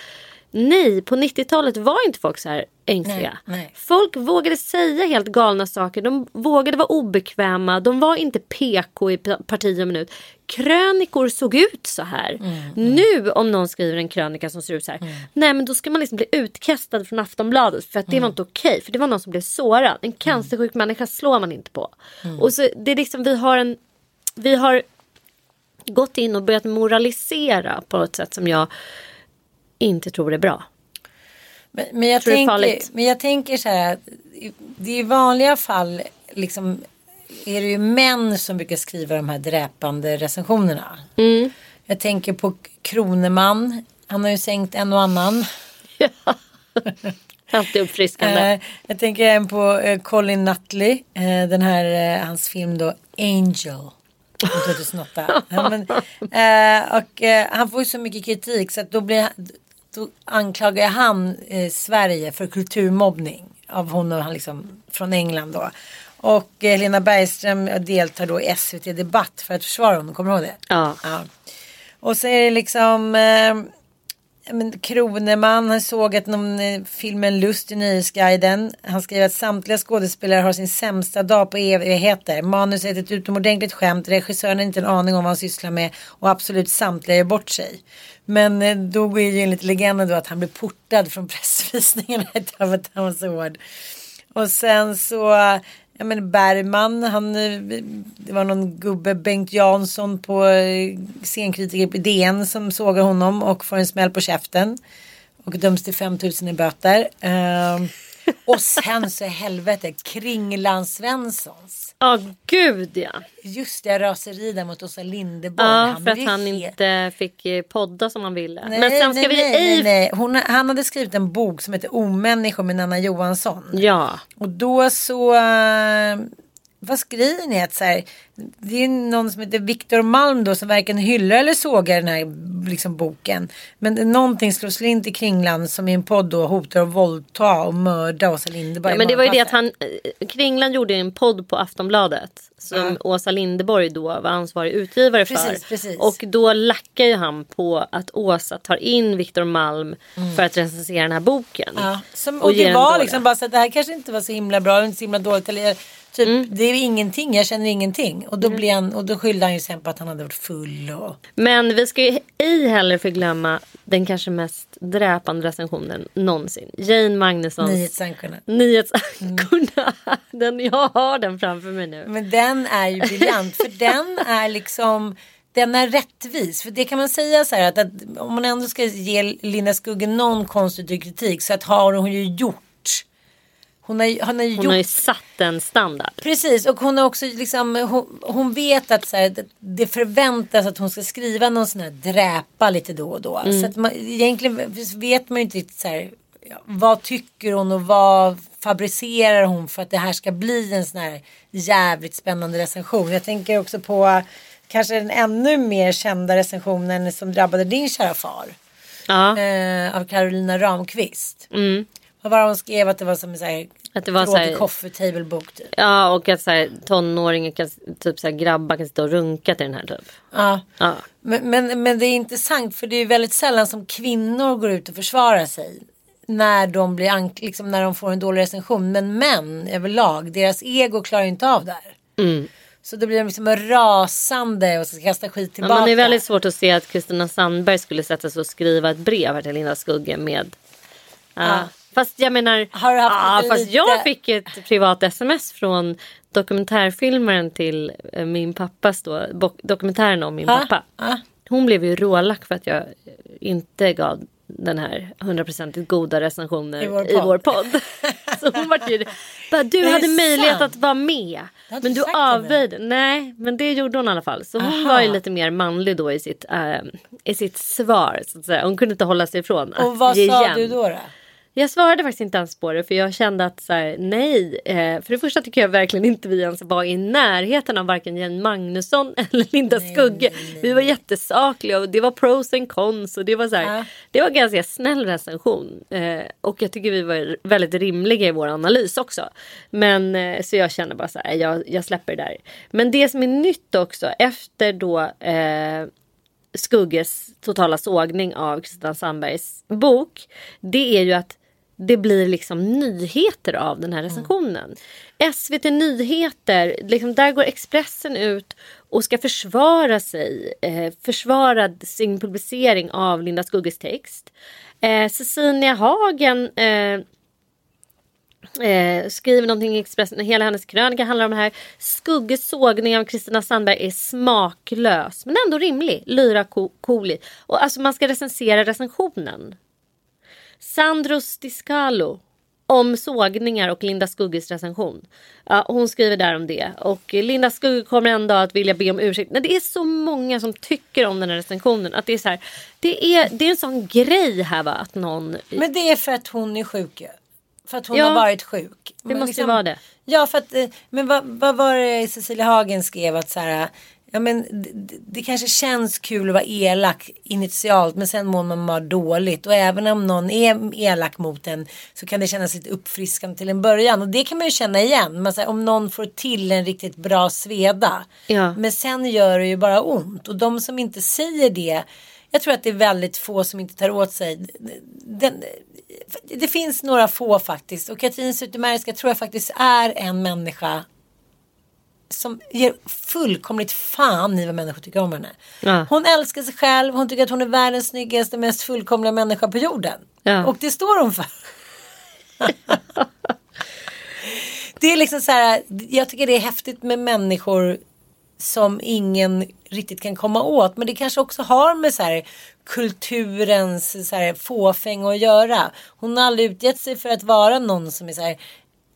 nej, på 90-talet var inte folk så här ängsliga. Nej, nej. Folk vågade säga helt galna saker. De vågade vara obekväma. De var inte PK i parti och minut. Krönikor såg ut så här. Mm, Nu om någon skriver en krönika som ser ut så här. Nej men då ska man liksom bli utkastad från Aftonbladet. För att det Mm. var inte okej. För det var någon som blev sårad. En cancersjuk människa slår man inte på. Mm. Och så det är liksom vi har en. Vi har gått in och börjat moralisera på ett sätt som jag inte tror är bra. Men, men, jag tänker, men jag tänker så här. Det är i vanliga fall liksom är det ju män som brukar skriva de här dräpande recensionerna. Mm. Jag tänker på Kroneman. Han har ju sänkt en och annan. Alltid uppfriskande. Eh, jag tänker även på eh, Colin Nutley. Eh, den här, hans film då Angel. från 2008. ja, men, och han får ju så mycket kritik så att då, blir, då anklagar han eh, Sverige för kulturmobbning. Av hon och han liksom från England då. Och eh, Lena Bergström deltar då i SVT Debatt för att försvara honom. Kommer du ihåg det? Ja. Ja. Och så är det liksom eh, men Kroneman har sågat någon eh, filmen Lust i Nöjesguiden. Han skriver att samtliga skådespelare har sin sämsta dag på evigheter. Manuset är ett utomordentligt skämt. Regissören har inte en aning om vad han sysslar med. Och absolut samtliga gör bort sig. Men eh, då går ju enligt legenden då att han blir portad från pressvisningen. Och sen så Ja men Bergman, han, eh, det var någon gubbe, Bengt Jansson på eh, scenkritiker på DN som sågar honom och får en smäll på käften. Och döms till 5000 i böter. Ehm, och sen så helvete, Kringlan Svenssons. Ja, gud ja. Just det, raseri där mot Åsa Linderborg. Ja, Han för att han helt- inte fick eh, podda som han ville. Nej, Men sen ska nej, vi nej, ej... nej, nej. Hon, han hade skrivit en bok som heter Omänniskor med Nanna Johansson. Ja. Och då så, eh, vad skriver ni? Att så här, det är någon som heter Viktor Malm då som varken hyllar eller sågar den här liksom, boken. Men det, någonting slår slint i Kringlan som i en podd då hotar att våldta och mörda Åsa Linderborg. Ja, men det var ju det att han, eh, Kringlan gjorde en podd på Aftonbladet som Åsa Linderborg då var ansvarig utgivare för. Precis, precis. Och då lackar ju han på att Åsa tar in Viktor Malm för att recensera den här boken. Mm. Ja, som, och och det var liksom bara så att det här kanske inte var så himla bra, inte så himla dåligt. Eller, typ, Mm. Det är ingenting, jag känner ingenting. Och då, blev han, och då skyllde han ju sen på att han hade varit full. Och... Men vi ska ju ej heller förglömma den kanske mest dräpande recensionen någonsin. Jane Magnussons Nyhetsankorna. Nyhetsankorna. Den, jag har den framför mig nu. Men den är ju briljant för den är liksom den är rättvis. För det kan man säga så här att, att om man ändå ska ge Linda Skugge någon konstruktiv kritik så att har hon ju gjort. Hon har, han har Hon gjort har ju satt en standard. Precis och hon har också liksom hon, hon vet att så här, det- förväntas att hon ska skriva någon sån här dräpa lite då och då. Så att man, egentligen vet man ju inte riktigt så här, vad tycker hon och vad fabricerar hon för att det här ska bli en sån här jävligt spännande recension. Jag tänker också på kanske den ännu mer kända recensionen som drabbade din kära far. Ja, Eh, av Carolina Ramqvist. mm. Vad var hon skrev att det var som en Att det var så här- coffee table bok typ. ja och att så här, tonåringar kan, typ så här, grabbar kan sitta och runka till den här typ. Ja. Ja. Men, men, men det är intressant för det är väldigt sällan som kvinnor går ut och försvarar sig. När de, blir liksom, när de får en dålig recension. Men män överlag, deras ego klarar ju inte av det här. Mm. Så då blir de liksom rasande och ska kasta skit Ja, tillbaka. men det är väldigt svårt att se att Kristina Sandberg skulle sätta sig och skriva ett brev här till Linda Skugge med. Ja. Ja. Fast jag menar. Har du haft ja, lite fast lite- jag fick ett privat sms från dokumentärfilmaren till eh, min pappas då. Dokumentären om min Ja, pappa. ja. Hon blev ju rålack för att jag inte gav den här hundraprocentigt goda recensionen I i vår vår podd. podd. Så hon var ju bara, du hade möjlighet sant. att vara med. Men du avböjde. Nej, men det gjorde hon i alla fall. Så hon Aha. var ju lite mer manlig då i sitt, eh, i sitt svar. Så att säga. Hon kunde inte hålla sig ifrån att Och vad sa igen. du då? då? Jag svarade faktiskt inte ens på det för jag kände att så här, nej. Eh, för det första tycker jag verkligen inte vi ens var i närheten av varken Jane Magnusson eller Linda Skugge. Vi var jättesakliga och det var pros and cons och det var så här, Ja. det var en ganska snäll recension. Eh, och jag tycker vi var väldigt rimliga i vår analys också. Men eh, så jag känner bara så här, jag, jag släpper det där. Men det som är nytt också efter då eh, Skugges totala sågning av Kristina Sandbergs bok. Det är ju att det blir liksom nyheter av den här recensionen. SVT Nyheter, liksom där går Expressen ut och ska försvara sig. Eh, försvara sin publicering av Linda Skugges text. Eh, Cecilia Hagen eh, Eh, skriver någonting i Expressen. Hela hennes krönika handlar om det här. Skugges sågning av Kristina Sandberg är smaklös. Men ändå rimlig. Lyra Ko- Cooley. Och alltså man ska recensera recensionen. Sandro Stiscalo. Om sågningar och Linda Skugges recension. Ja, hon skriver där om det. Och Linda Skugge kommer en dag att vilja be om ursäkt. Nej, det är så många som tycker om den här recensionen. Att det är så här. Det är, det är en sån grej här va. Att någon. Men det är för att hon är sjuk ju. För att hon Ja, har varit sjuk. det Men måste ju vara det. Ja, för att, eh, men vad, vad var det Cecilia Hagen skrev att så här, ja men det, det- kanske känns kul att vara elak initialt men sen mår man bara dåligt och även om någon är elak mot en så kan det kännas lite uppfriskande till en början och det kan man ju känna igen. Man, säger, om någon får till en riktigt bra sveda Ja. men sen gör det ju bara ont och de som inte säger det jag tror att det är väldigt få som inte tar åt sig. Den, det finns några få faktiskt. Och Katrin Zytomierska tror jag faktiskt är en människa som ger fullkomligt fan i vad människor tycker om henne. Ja. Hon älskar sig själv, hon tycker att hon är världens snyggaste, mest fullkomliga människa på jorden. Ja. Och det står hon för. det är liksom så här, jag tycker det är häftigt med människor som ingen riktigt kan komma åt. Men det kanske också har med så här, kulturens så här, fåfäng att göra. Hon har aldrig utgett sig för att vara någon som är så här,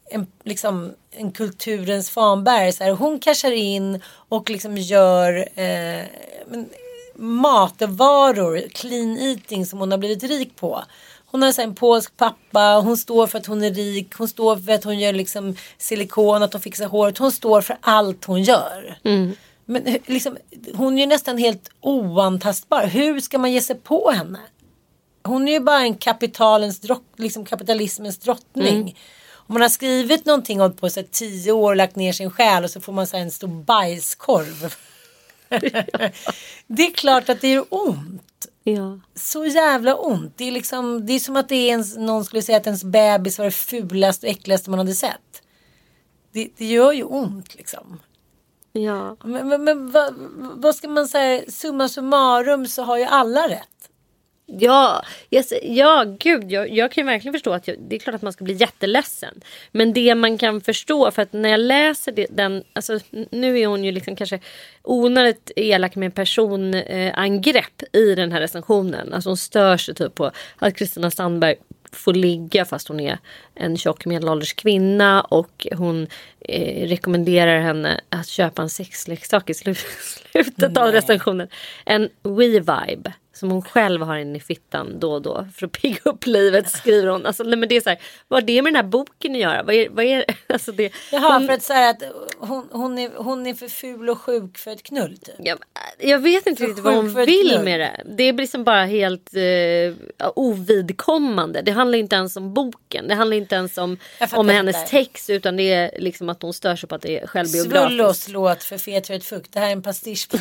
en, liksom, en kulturens fanbärare. Så här, hon cashar in och liksom gör eh, men, matvaror, clean eating som hon har blivit rik på. Hon har så en polsk pappa, hon står för att hon är rik, hon står för att hon gör liksom silikon, att hon fixar håret. Hon står för allt hon gör. Men eh, liksom, hon är ju nästan helt oantastbar. Hur ska man ge sig på henne? Hon är ju bara en kapitalens drott, liksom kapitalismens drottning. Om man har skrivit någonting hållit på sig tio år och lagt ner sin själ och så får man så här en stor bajskorv. det är klart att det gör ont. Ja. Så jävla ont. Det är, liksom, det är som att det är ens, någon skulle säga att ens bebis var det fulaste och äckligaste man hade sett. Det, det gör ju ont liksom. Ja. Men, men, men vad, vad ska man säga? Summa summarum så har ju alla rätt. Ja, yes, ja gud, jag, jag kan ju verkligen förstå att jag, det är klart att man ska bli jätteledsen. Men det man kan förstå, för att när jag läser det, den, alltså nu är hon ju liksom kanske onödigt elak med personangrepp eh, i den här recensionen. Alltså hon stör sig typ på att Kristina Sandberg får ligga fast hon är en tjock medelålders kvinna och hon eh, rekommenderar henne att köpa en sexleksak i slu- slutet av recensionen. En We-vibe som hon själv har in i fittan då och då för att pigga upp livet skriver hon. Alltså, nej, men det är så här, vad har det med den här boken att göra? Vad är, vad är, alltså det, Jaha, hon- för att säga att hon, hon, är, hon är för ful och sjuk för ett knull typ. jag, jag vet inte För riktigt vad hon vill med det. Det blir liksom bara helt eh, ovidkommande. Det handlar inte ens om boken. Det handlar inte ens om, om hennes text utan det är liksom att hon stör sig på att det är Svullos självbiografiskt. låt för fet för ett fuck. Det här är en pastisch.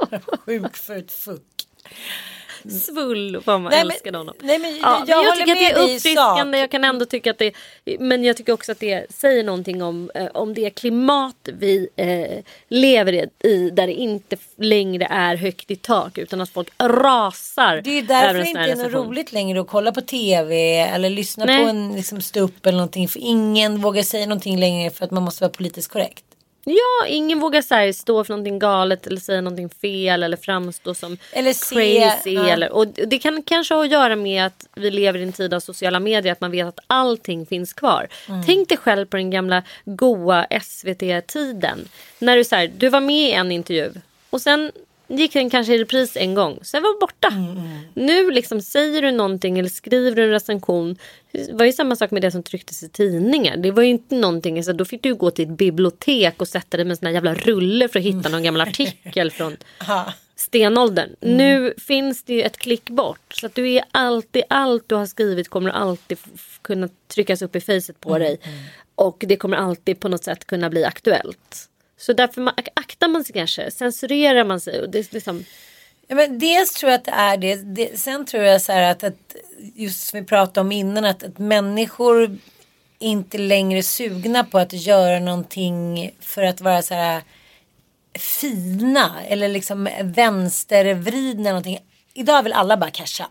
Sjuk för ett fuck. Svull, fan vad Nej, älskade honom. nej, men ja, jag men jag tycker att det är uppfriskande. Jag kan ändå tycka att det Men jag tycker också att det säger någonting om, eh, om det klimat vi eh, lever i. Där det inte längre är högt i tak utan att folk rasar. Det är därför det inte är något roligt längre att kolla på tv eller lyssna Nej. på en liksom, ståupp eller någonting. För ingen vågar säga någonting längre för att man måste vara politiskt korrekt. Ja, ingen vågar så här, stå för någonting galet eller säga någonting fel eller framstå som Eller se, crazy. ja. Eller, och det kan kanske ha att göra med att vi lever i en tid av sociala medier, att man vet att allting finns kvar. Mm. Tänk dig själv på den gamla goa SVT-tiden. När du, så här, du var med i en intervju och sen gick den kanske i repris en gång, sen var borta. Mm, Nu liksom säger du någonting eller skriver du en recension. Det var ju samma sak med det som trycktes i tidningar. Det var ju inte någonting, alltså, då fick du gå till ett bibliotek och sätta dig med en sån här jävla rulle för att hitta någon gammal artikel från stenåldern. Nu finns det ju ett klick bort. Så att du är alltid, allt du har skrivit kommer alltid kunna tryckas upp i facet på dig. Och det kommer alltid på något sätt kunna bli aktuellt. Så därför ma- aktar man sig kanske, censurerar man sig. Och det liksom, Ja, men dels tror jag att det är det. det sen tror jag så här att, att just som vi pratade om innan att, att människor inte längre sugna på att göra någonting för att vara så här fina eller liksom vänstervridna någonting. Idag vill alla bara casha.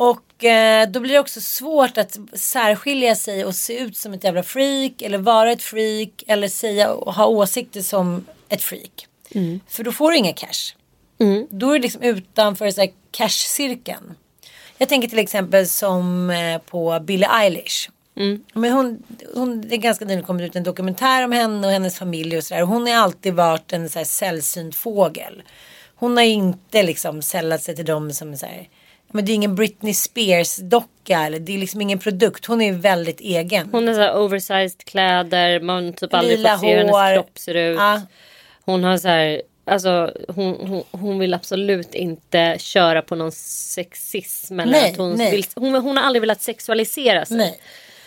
Och eh, då blir det också svårt att särskilja sig och se ut som ett jävla freak eller vara ett freak eller säga och ha åsikter som ett freak. För då får du inga cash. Då är det liksom utanför så här cash-cirkeln. Jag tänker till exempel som eh, på Billie Eilish. Men hon, hon, det är ganska nyligen kommit ut en dokumentär om henne och hennes familj och sådär. Hon har alltid varit en så här sällsynt fågel. Hon har inte liksom sällat sig till dem som så här. Men det är ingen Britney Spears docka eller det är liksom ingen produkt. Hon är väldigt egen. hon har så här oversized kläder, man typ aldrig Lila fått se hur hennes kropp ser ut. Ja. Hon har så här, alltså hon, hon, hon vill absolut inte köra på någon sexism. Eller Nej, att hon, nej. Vill, hon, hon har aldrig velat sexualisera sig. Nej.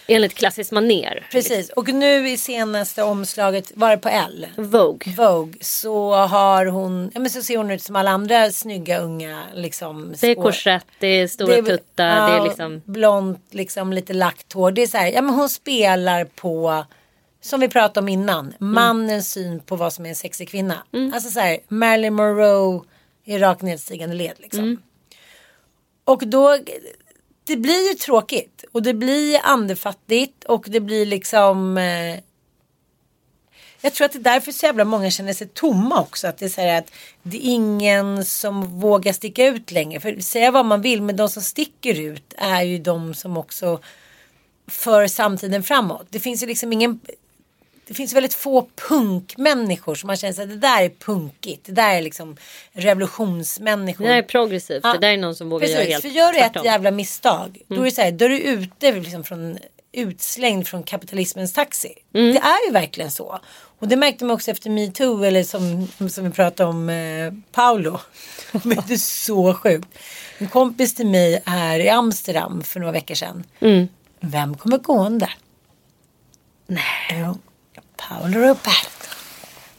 Enligt klassiskt maner. Precis. Och nu i senaste omslaget, var det på L? Vogue. Vogue så har hon, ja men så ser hon ut som alla andra snygga unga liksom. Det är korsett, det är stora är- tuttar, ja, det är liksom... Blont, liksom lite lagt hår. Det är så här, ja men hon spelar på, som vi pratade om innan, Mm. mannens syn på vad som är en sexig kvinna. Alltså så här, Marilyn Monroe i rakt nedstigande led liksom. Mm. Och då det blir ju tråkigt och det blir andefattigt och det blir liksom eh, jag tror att det är därför så jävla många känner sig tomma också. Att det är så här att det är ingen som vågar sticka ut längre. För säga vad man vill, men de som sticker ut är ju de som också för samtiden framåt. Det finns ju liksom ingen det finns väldigt få punkmänniskor som man känner att det där är punkigt. Det där är liksom revolutionsmänniskor. Det där är progressivt. Ja. Det där är någon som vågar Precis, göra helt för gör du ett jävla misstag. Då är det så här, då är du ute liksom från utslängd från kapitalismens taxi. Mm. Det är ju verkligen så. Och det märkte man också efter metoo eller som, som vi pratade om eh, Paolo. Men det är så sjukt. En kompis till mig är i Amsterdam för några veckor sedan. Mm. Vem kommer gående? Nej. Jo, Paolo Roberto.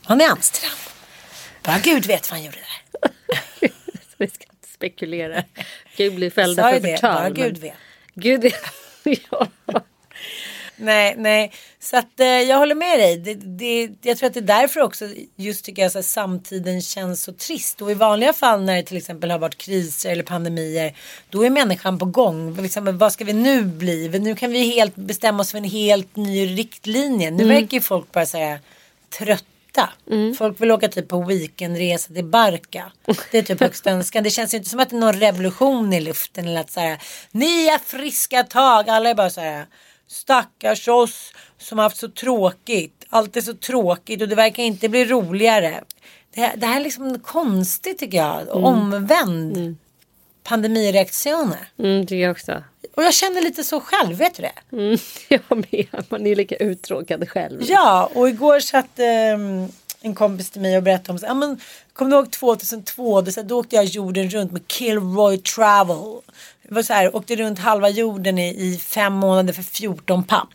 Han är i Amsterdam. Bara Gud vet vad han gjorde där. Vi ska inte spekulera. Gud blir fällda för förtal. bara Gud vet. Gud ja. Nej, nej. Så att eh, jag håller med dig. Det, det, jag tror att det är därför också just tycker jag så här, samtiden känns så trist. Och i vanliga fall när det till exempel har varit kriser eller pandemier. Då är människan på gång. Liksom, vad ska vi nu bli? Nu kan vi helt bestämma oss för en helt ny riktlinje. Nu verkar ju folk bara säga trötta. Folk vill åka typ på weekendresa till Barca. Det är typ högst önskan. Det känns inte som att det är någon revolution i luften. Eller att så här, nya friska tag. Alla är bara så här. Stackars oss som haft så tråkigt. Allt är så tråkigt och det verkar inte bli roligare. Det, det här är liksom konstigt tycker jag. Omvänd pandemireaktioner. Mm, tycker jag också. Och jag känner lite så själv, vet du det? Mm, jag med. Man är lika uttråkad själv. Ja, och igår satt ehm, en kompis till mig och berättade om ja, men, Kommer du ihåg 2002? Det, så, här, då åkte jag jorden runt med Kilroy Travel. Var så här, åkte runt halva jorden i, i fem månader för 14 papp.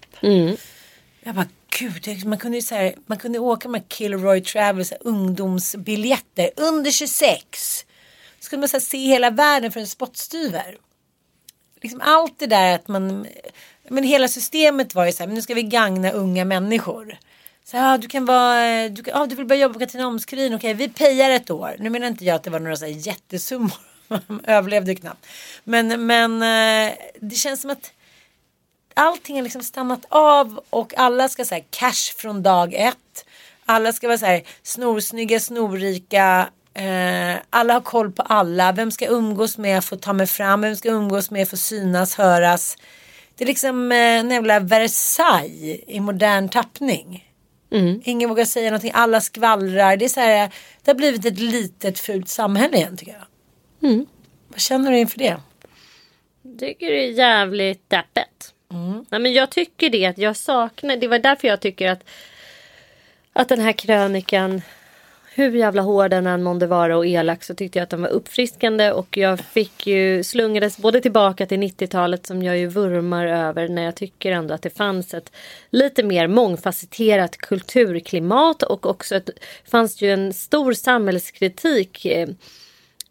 Jag bara, gud, man kunde ju så här, man kunde åka med Kilroy Travel, så här, ungdomsbiljetter, under 26. Så kunde man så här, se hela världen för en spottstyver. Liksom allt det där att man, men hela systemet var ju så här, men nu ska vi gagna unga människor. Så ja, du kan vara, du, kan, ja, du vill börja jobba på Katrineholmskurin, okej vi pejar ett år. Nu menar inte jag att det var några så här jättesummor, överlevde knappt. Men, men eh, det känns som att allting har liksom stannat av och alla ska säga cash från dag ett. Alla ska vara så här snorsnygga, snorrika. Eh, alla har koll på alla. Vem ska umgås med få ta mig fram? Vem ska umgås med få synas, höras? Det är liksom eh, en jävla Versailles i modern tappning. Ingen vågar säga någonting, alla skvallrar. Det är så här, det har blivit ett litet fult samhälle igen tycker jag. Vad känner du inför det? tycker det är jävligt deppigt. Nej, men jag tycker det att jag saknar, det var därför jag tycker att att den här krönikan hur jävla hård den än månde vara och elak så tyckte jag att den var uppfriskande och jag fick ju slungades både tillbaka till 90-talet som jag ju vurmar över när jag tycker ändå att det fanns ett lite mer mångfacetterat kulturklimat och också ett, fanns ju en stor samhällskritik eh,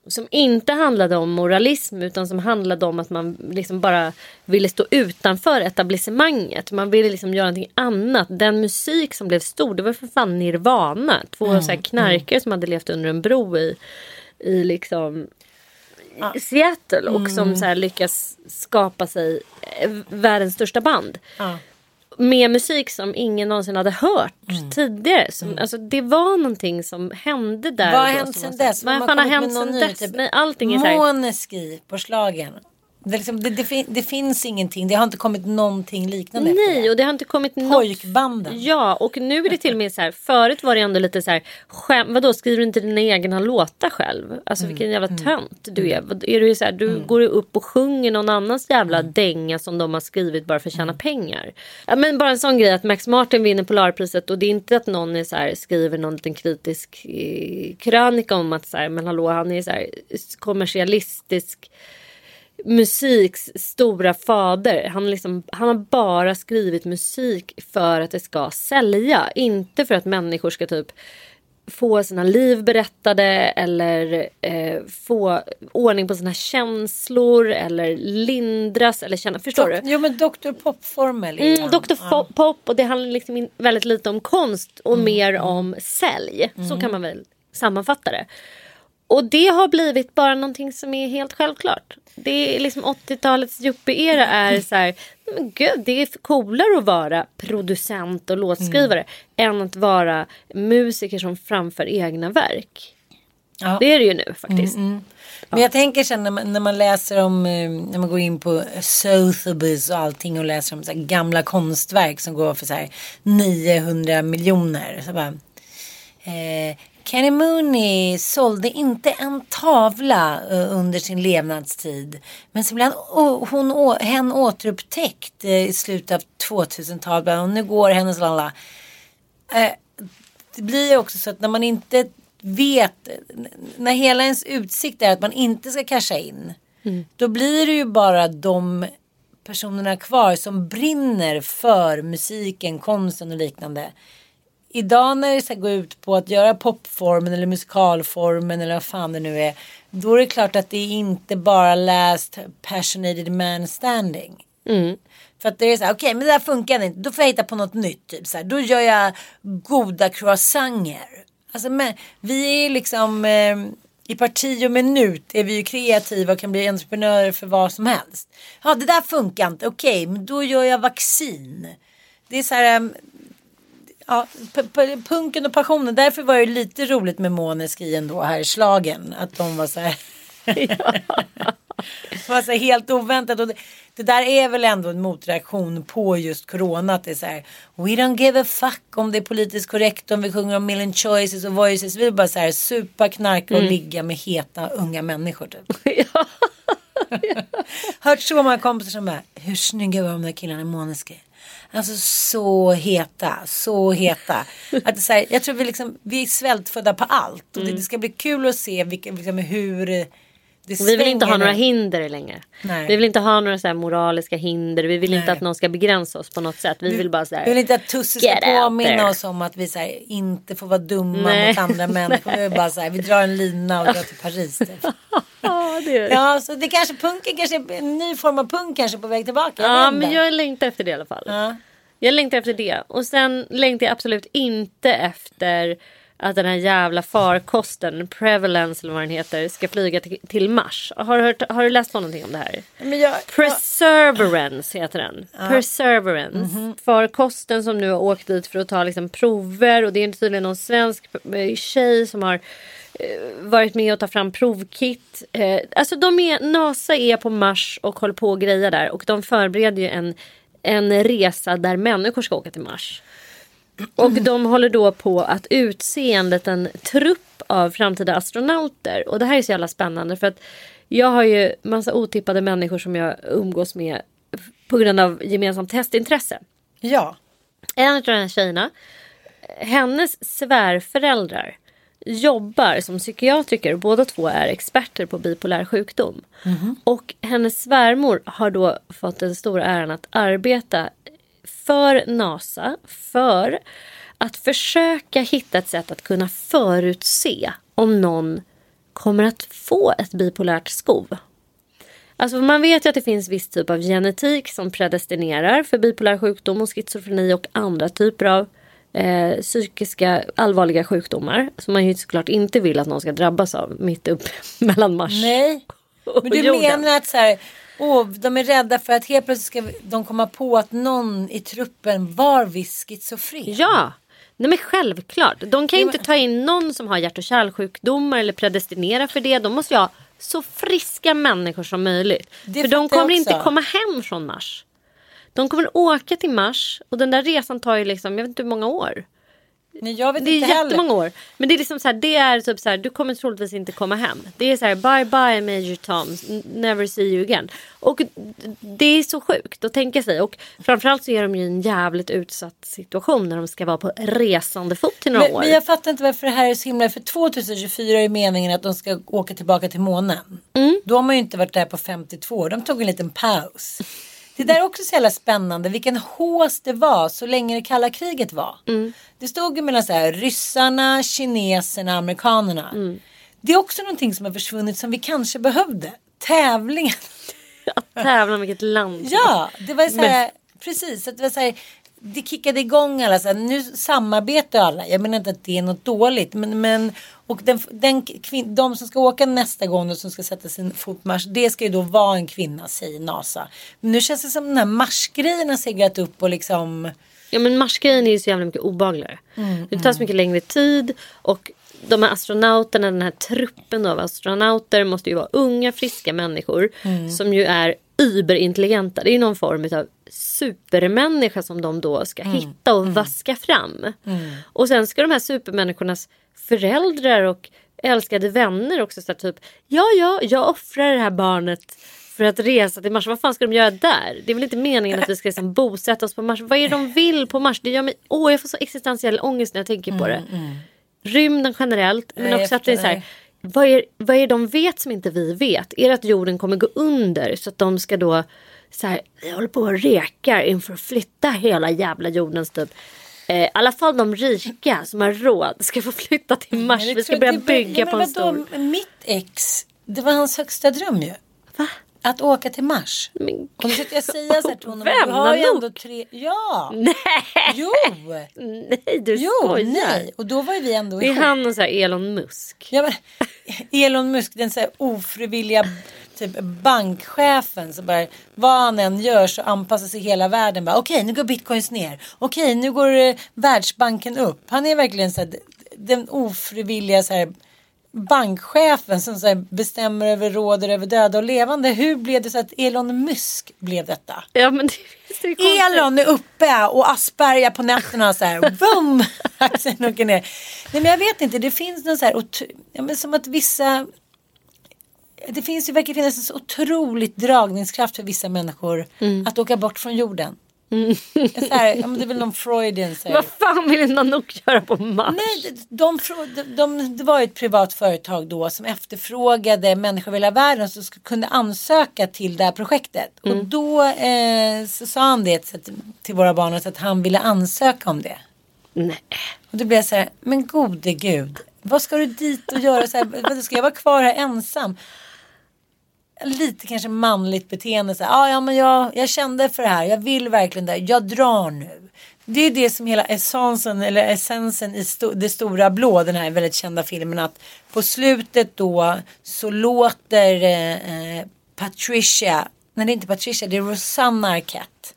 som inte handlade om moralism utan som handlade om att man liksom bara ville stå utanför etablissemanget. Man ville liksom göra någonting annat. Den musik som blev stor det var för fan Nirvana. Två så här knarkare som hade levt under en bro i, i liksom i Seattle och som så lyckas skapa sig världens största band. Ja. Med musik som ingen någonsin hade hört tidigare. Som, alltså, det var någonting som hände där. Vad har hänt sen dess? Vad har fan hänt sen dess? typ Nej, allting är så här, Måneski på slagen. Det, liksom, det, det, fin, det finns ingenting. Det har inte kommit någonting liknande Nej, och det har inte kommit något. Pojkbanden. Ja, och nu är det till och med så här. Förut var det ändå lite så här. Skäm, vadå, skriver du inte dina egna låtar själv? Alltså Mm. vilken jävla tönt du är. Är du, så här, du går upp och sjunger någon annans jävla Mm. dänga som de har skrivit bara för att tjäna pengar. Ja, men bara en sån grej att Max Martin vinner Polarpriset och det är inte att någon är så här, skriver någon liten kritisk eh, krönika om att så här, men hallå, han är så här kommersialistisk musiks stora fader. Han, liksom, han har bara skrivit musik för att det ska sälja. Inte för att människor ska typ få sina liv berättade eller eh, få ordning på sina känslor eller lindras eller känna. Förstår du? Jo men Dr Pop-formel. Mm. Dr. Ja. Pop och det handlar liksom väldigt lite om konst och mer om sälj. Så kan man väl sammanfatta det. Och det har blivit bara någonting som är helt självklart. Det är liksom 80-talets yuppie-era är så här, men gud det är coolare att vara producent och låtskrivare än att vara musiker som framför egna verk. Ja. Det är det ju nu faktiskt. Men jag tänker sen när man, när man läser om, eh, när man går in på Sotheby's och allting och läser om så gamla konstverk som går för så här 900 miljoner. Så bara, eh, Kenny Mooney sålde inte en tavla eh, under sin levnadstid. Men så blev han, hon, hen återupptäckt eh, i slutet av 2000-talet. Och nu går hennes lalla. Eh, det blir ju också så att när man inte vet, när hela ens utsikt är att man inte ska casha in. Då blir det ju bara de personerna kvar som brinner för musiken, konsten och liknande. Idag när det ska gå ut på att göra popformen eller musikalformen eller vad fan det nu är. Då är det klart att det är inte bara last passionated man standing. För att det är så här, okej men det där funkar inte. Då får jag hitta på något nytt. Typ så här. Då gör jag goda croissanter. Alltså men vi är liksom eh, i parti och minut är vi ju kreativa och kan bli entreprenörer för vad som helst. Ja det där funkar inte. Okej men då gör jag vaccin. Det är så här. Ja, punken och passionen. Därför var det lite roligt med Måneski ändå här i slagen. Att de var så här. det var så helt oväntat. Och det, det där är väl ändå en motreaktion på just corona. Att det är så här. We don't give a fuck om det är politiskt korrekt. Om vi sjunger om million choices och voices. Vi vill bara så här supa, knarka och ligga med heta unga människor. Typ. Hört så många kompisar som bara. Hur snygga var de där killarna i Måneski? Alltså så heta, så heta. Att det så här, jag tror vi, liksom, vi är svältfödda på allt. Och det, det ska bli kul att se vilka, liksom, hur Vi vill inte ha några hinder längre. Nej. Vi vill inte ha några så moraliska hinder. Vi vill inte Nej. att någon ska begränsa oss på något sätt. Vi vill bara så här. Vi vill inte att Tusse ska påminna oss om att vi så här, inte får vara dumma Nej. mot andra människor. Vi, bara så här, vi drar en lina och drar till Paris. Typ. Ja, det är. Ja, så det kanske punken kanske en ny form av punk kanske på väg tillbaka. Jag Ja, men inte. jag längtar efter det i alla fall. Ja. Jag längtar efter det. Och sen längtar jag absolut inte efter att den här jävla farkosten, Prevalence eller vad den heter, ska flyga till, till Mars. Har du, hört, har du läst på någonting om det här? Men jag, Perseverance heter den. Perseverance. Mhm. Farkosten som nu har åkt dit för att ta liksom, prover. Och det är tydligen någon svensk eh, tjej som har eh, varit med och ta fram provkit. Eh, alltså de är, NASA är på Mars och håller på och grejer där. Och de förbereder ju en, en resa där människor ska åka till Mars. Och de håller då på att utse en liten trupp av framtida astronauter. Och det här är så jävla spännande för att jag har ju massa otippade människor som jag umgås med på grund av gemensamt testintresse. ja. En av de här tjejerna, hennes svärföräldrar jobbar som psykiatriker. Båda två är experter på bipolär sjukdom. Och hennes svärmor har då fått den stora äran att arbeta för NASA för att försöka hitta ett sätt att kunna förutse om någon kommer att få ett bipolärt skov. Alltså man vet ju att det finns viss typ av genetik som predestinerar för bipolär sjukdom och schizofreni och andra typer av eh, psykiska allvarliga sjukdomar. Som man ju såklart inte vill att någon ska drabbas av mitt upp mellan Mars Nej. Men du jorden. menar att så här, åh, de är rädda för att helt plötsligt ska de komma på att någon i truppen var viss schizofren? Ja! Nej men självklart. De kan ju inte ta in någon som har hjärt och kärlsjukdomar eller predestinera för det. De måste ju ha så friska människor som möjligt. Det för de kommer inte komma hem från Mars. De kommer åka till Mars och den där resan tar ju liksom, jag vet inte hur många år. Nej, jag vet Det är inte heller. jättemånga år. Men det är liksom så här, det är typ så här, du kommer troligtvis inte komma hem. Det är så här, bye bye Major Tom, never see you again. Och det är så sjukt att tänka sig. Och framförallt så är de ju i en jävligt utsatt situation när de ska vara på resande fot i några Men, år. men jag fattar inte varför det här är så himla. För 2024 är meningen att de ska åka tillbaka till månen. Mm. Då har man ju inte varit där på 52 år. De tog en liten paus. Det där är också så jävla spännande. Vilken hås det var så länge det kalla kriget var. Mm. Det stod ju mellan så här, ryssarna, kineserna, amerikanerna. Mm. Det är också någonting som har försvunnit som vi kanske behövde. Tävlingen. Att tävla om vilket land. Ja, det var så här, precis. Att det var så här, det kickade igång alla. Så här, nu samarbetar alla. Jag menar inte att det är något dåligt. Men, men och den, den kvin, de som ska åka nästa gång och som ska sätta sin fotmarsch. Det ska ju då vara en kvinna säger NASA. Men nu känns det som den här marschgrejen har seglat upp och liksom. Ja men marsgrejen är ju så jävla mycket obehagligare. det tar så mycket längre tid och de här astronauterna, den här truppen av astronauter måste ju vara unga friska människor som ju är überintelligenta. Det är någon form av supermänniska som de då ska hitta och vaska fram. Och sen ska de här supermänniskornas föräldrar och älskade vänner också säga typ ja ja jag offrar det här barnet för att resa till Mars. Vad fan ska de göra där? Det är väl inte meningen att vi ska liksom bosätta oss på Mars. Vad är det de vill på Mars? Det gör mig... Åh, jag får så existentiell ångest när jag tänker på det. Rymden generellt. Men Nej, också att det är så här. Vad är, vad är de vet som inte vi vet? Är det att jorden kommer gå under så att de ska då så här, vi håller på och rekar inför att flytta hela jävla jordens typ. Eh, I alla fall de rika som har råd ska få flytta till Mars. Men det Vi ska börja bygga på en stor... Mitt ex, det var hans högsta dröm ju. Va? Att åka till Mars. Men Och då försökte jag säga så här till honom. Du Vem? har ju ändå tre. Ja. Nej, Jo. nej du Jo. skojar. Nej. Och då var ju vi ändå Det är ihop. han och så här Elon Musk. Ja, men, Elon Musk, den så här ofrivilliga typ bankchefen som bara vad han än gör så anpassar sig hela världen. Bara, Okej, nu går bitcoins ner. Okej, nu går eh, Världsbanken upp. Han är verkligen så här, den ofrivilliga så här, bankchefen som så här, bestämmer över, råder över döda och levande. Hur blev det så att Elon Musk blev detta? Ja men det är det konstigt. Elon är uppe och Asperger på nätterna så här. Boom! Axeln åker ner. Nej men jag vet inte. Det finns någon så här. Ja, men som att vissa. Det finns ju verkar finnas en så otroligt dragningskraft för vissa människor att åka bort från jorden. Så här, ja, det är väl någon Freudian så här. Vad fan vill Nanook göra på Mars? Nej, de, de, de, de, det var ett privat företag då som efterfrågade människor över hela världen som kunde ansöka till det här projektet. Och då eh, så sa han det till, till våra barn att han ville ansöka om det. Nej. Och då blev jag så här, men gode gud, vad ska du dit och göra så här, ska jag vara kvar här ensam? Lite kanske manligt beteende så här, ah, ja men jag, jag kände för det här, jag vill verkligen det, här. jag drar nu. Det är det som hela essensen eller essensen i sto- det stora blå, den här väldigt kända filmen att på slutet då så låter eh, eh Patricia, nej det är inte Patricia, det är Rosanna Arquette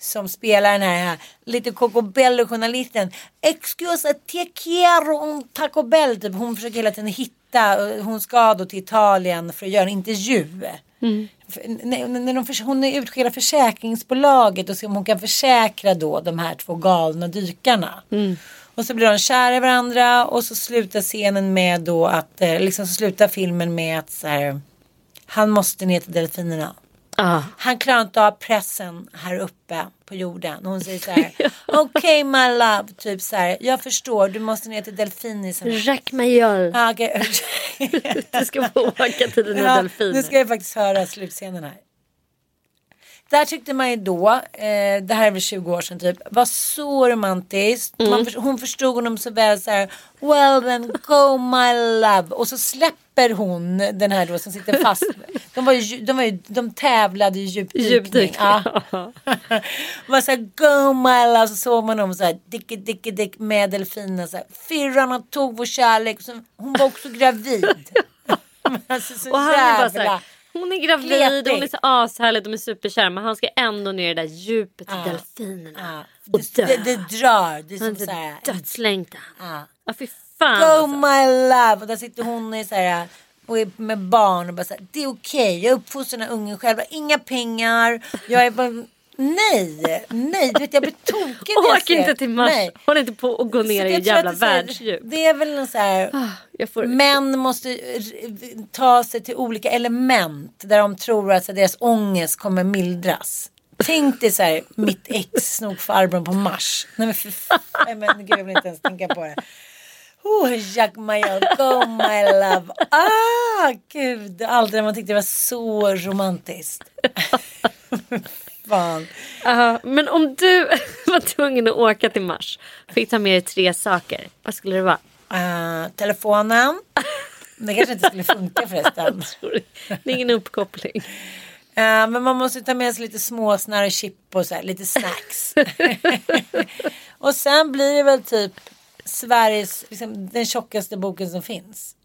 som spelar den här lite Cocobello-journalisten. Excuse, te quiero un Taco Bell. Typ. Hon försöker hela tiden hitta, hon ska då till Italien för att göra en intervju. För- När, när de, hon är utskickad av försäkringsbolaget och ser om hon kan försäkra då de här två galna dykarna. Och så blir de kära i varandra och så slutar scenen med då att, eh, liksom så slutar filmen med att så här, han måste ner till delfinerna. Ah. Han klarar inte av pressen här uppe på jorden. Hon säger så här. Okej my love. Typ så här. Jag förstår. Du måste ner till delfinisen. Jack Mayol. Ah, okej. Du ska få åka till dina ja, delfiner. nu ska jag faktiskt höra slutscenen här. Där tyckte man ju då, eh, det här är väl 20 år sedan typ, var så romantiskt. Mm. Man, hon förstod honom så väl så här, well then go my love. Och så släpper hon den här då som sitter fast. De, var ju, de, var ju, de tävlade i djupdykning. Djupdykning. Ja. var så här, go my love. Så såg man dem så här, dicke dicke dick med delfinen. Så här, Firran tog vår kärlek. Så hon var också gravid. Alltså, så Och han är bara så jävla- här, hon är gravid, kletig. hon är så ashärlig, de är superkära men han ska ändå ner i det där djupet till delfinerna. Ja, Och det, dö. det, det drar. Det är Han som så här. är dödslängtan. Ja. Ja fy fan Go alltså. my love. Och där sitter hon i så här, och är med barn och bara så här, det är okej. Jag uppfostrar den här ungen själv. Inga pengar. Jag är bara, nej, nej. Du vet jag blir tokig när jag Åk ser- inte till Mars. Nej. Håll inte på och gå ner i jävla världsdjup. Det är väl en så här. Jag får... Män måste ta sig till olika element där de tror att så, deras ångest kommer mildras. Tänk dig så här, mitt ex snokfarbrorn på Mars. Nej men för fan, men gud jag vill inte ens tänka på det. Oh, Jack Mayol, go my love. Ah, gud, aldrig man tyckte det var så romantiskt. Fan. Ja, men om du var tvungen att åka till Mars, fick ta med dig tre saker, vad skulle det vara? Ah, telefonen. Det kanske inte skulle funka förresten. Det är ingen uppkoppling. Eh, men man måste ta med sig lite småsnär och chip och så här, lite snacks. och sen blir det väl typ Sveriges, liksom, den tjockaste boken som finns.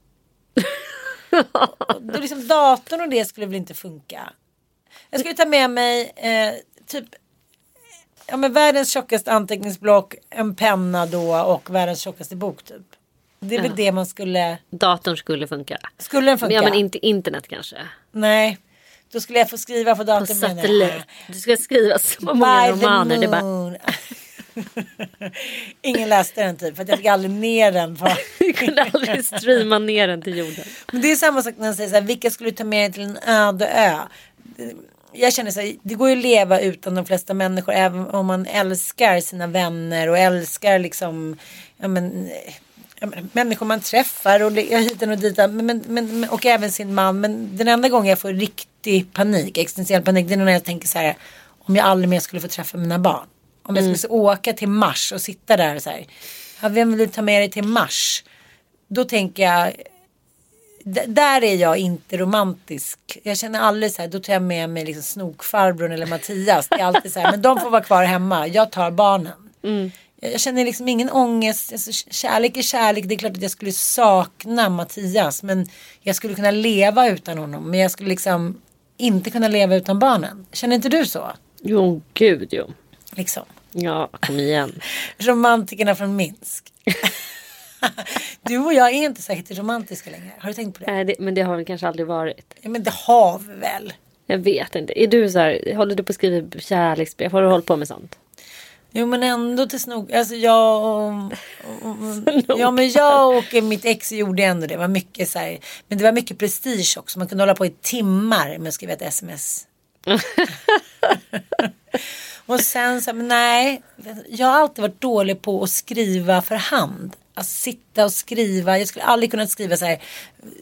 Och liksom, datorn och det skulle väl inte funka. Jag skulle ta med mig eh, typ ja, men världens tjockaste anteckningsblock, en penna då och världens tjockaste bok typ. Det är väl det man skulle... Datorn skulle funka. Skulle den funka? Ja men inte internet kanske. Nej. Då skulle jag få skriva på På datorn. men, satellit. Du ska skriva så många by romaner. Det bara. Ingen läste den typ för att jag fick aldrig ner den. På. du kunde aldrig streama ner den till jorden. Men det är samma sak när man säger så här, vilka skulle du ta med dig till en öde ö? Jag känner så här, det går ju att leva utan de flesta människor även om man älskar sina vänner och älskar liksom ja, men, ja, men, människor man träffar och hiten och ditan men, men, men, och även sin man. Men den enda gången jag får riktig panik, existentiell panik, det är när jag tänker så här om jag aldrig mer skulle få träffa mina barn. Om jag skulle åka till Mars och sitta där och så här, ja, vem vill du ta med dig till Mars? Då tänker jag där är jag inte romantisk. Jag känner aldrig så här, då tar jag med mig liksom snokfarbrorn eller Mattias. Det är alltid så här, men de får vara kvar hemma. Jag tar barnen. Jag jag känner liksom ingen ångest. Alltså, kärlek är kärlek. Det är klart att jag skulle sakna Mattias. Men jag skulle kunna leva utan honom. Men jag skulle liksom inte kunna leva utan barnen. Känner inte du så? Jo gud jo. Liksom. Ja kom igen. Romantikerna från Minsk. du och jag är inte särskilt romantiska längre. Har du tänkt på det? Nej, det, men det har väl kanske aldrig varit. Ja, men det har vi väl. Jag vet inte. Är du så här, håller du på att skriva kärleksbrev? Har du hållit på med sånt? Jo men ändå till snog. Alltså jag och, och, Ja men jag och mitt ex gjorde ändå det. Det var mycket så här, Men det var mycket prestige också. Man kunde hålla på i timmar med att skriva ett sms. och sen så men nej. Jag har alltid varit dålig på att skriva för hand. Alltså sitta och skriva. Jag skulle aldrig kunna skriva så här.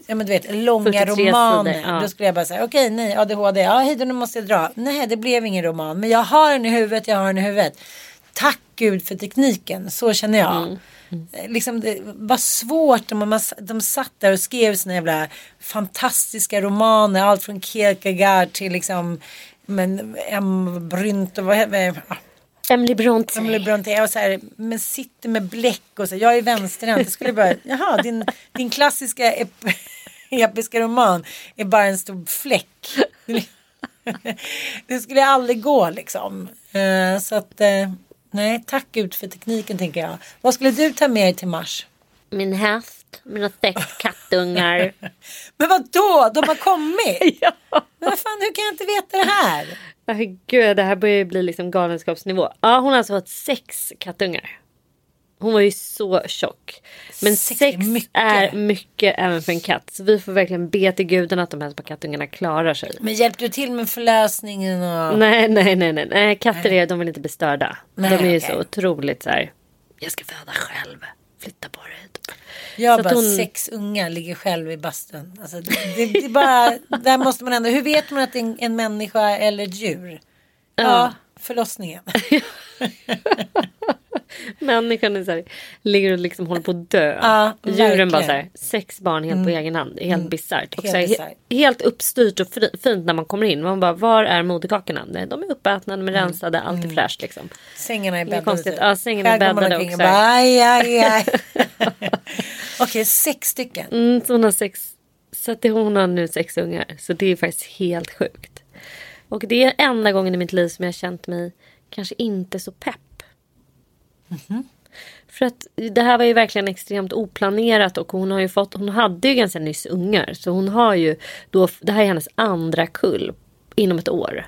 Ja men du vet långa 43 romaner. sidor, ja. Då skulle jag bara säga okej nej ADHD. Ja hej då nu måste jag dra. Nej det blev ingen roman. Men jag har den i huvudet. Jag har den i huvudet. Tack gud för tekniken. Så känner jag. Eh, Liksom det var svårt. De, de satt där och skrev sina jävla fantastiska romaner. Allt från Kierkegaard till liksom men, M. Brynt och vad Emily Bronte. Emily Bronte och så här, men sitter med bläck och så. Jag är vänsterhänt. Jag skulle bara, jaha, din, din klassiska ep episka roman är bara en stor fläck. Det skulle aldrig gå liksom. Eh, Så att, eh, nej, tack gud för tekniken tänker jag. Vad skulle du ta med dig till Mars? Min häst, mina sex kattungar. Men vad då? De har kommit? ja. Men vad fan, hur kan jag inte veta det här? Gud, det här börjar ju bli liksom galenskapsnivå. Ja, hon har alltså fått sex kattungar. Hon var ju så tjock. Men Sex sex, är mycket. är mycket även för en katt. Så vi får verkligen be till gudarna att de här små kattungarna klarar sig. Men hjälpte du till med förlösningen och... Nej, nej, nej, nej, nej. Katter är, de vill inte bli störda. Nej, de är ju okej. så otroligt så här. Jag ska föda själv. Flytta på dig. Typ. Jag Så bara hon- sex unga ligger själv i bastun. Alltså, det, det, är bara, där måste man ändå, hur vet man att det är en, en människa eller ett djur? Ja, förlossningen. Människan är så här, ligger och liksom håller på att dö. Ja, Djuren verkligen. Mm. bara så här, sex barn helt på egen hand. Är helt bisarrt. Och Helt här, bisarrt. he- helt uppstyrt och fri, fint när man kommer in. Man bara, var är moderkakorna? Nej, de är uppätna, de är Mm. rensade, allt är fräscht liksom. Sängarna är är bäddade. typ. Ja, sängarna är bäddade också. bara, aj, aj, aj. Okej, sex stycken. Mm, så hon har sex. Så att hon har nu sex ungar. Så det är faktiskt helt sjukt. Och det är enda gången i mitt liv som jag har känt mig kanske inte så pepp. För att det här var ju verkligen extremt oplanerat och hon har ju fått, hon hade ju ganska nyss ungar. Så hon har ju då, det här är hennes andra kull inom ett år.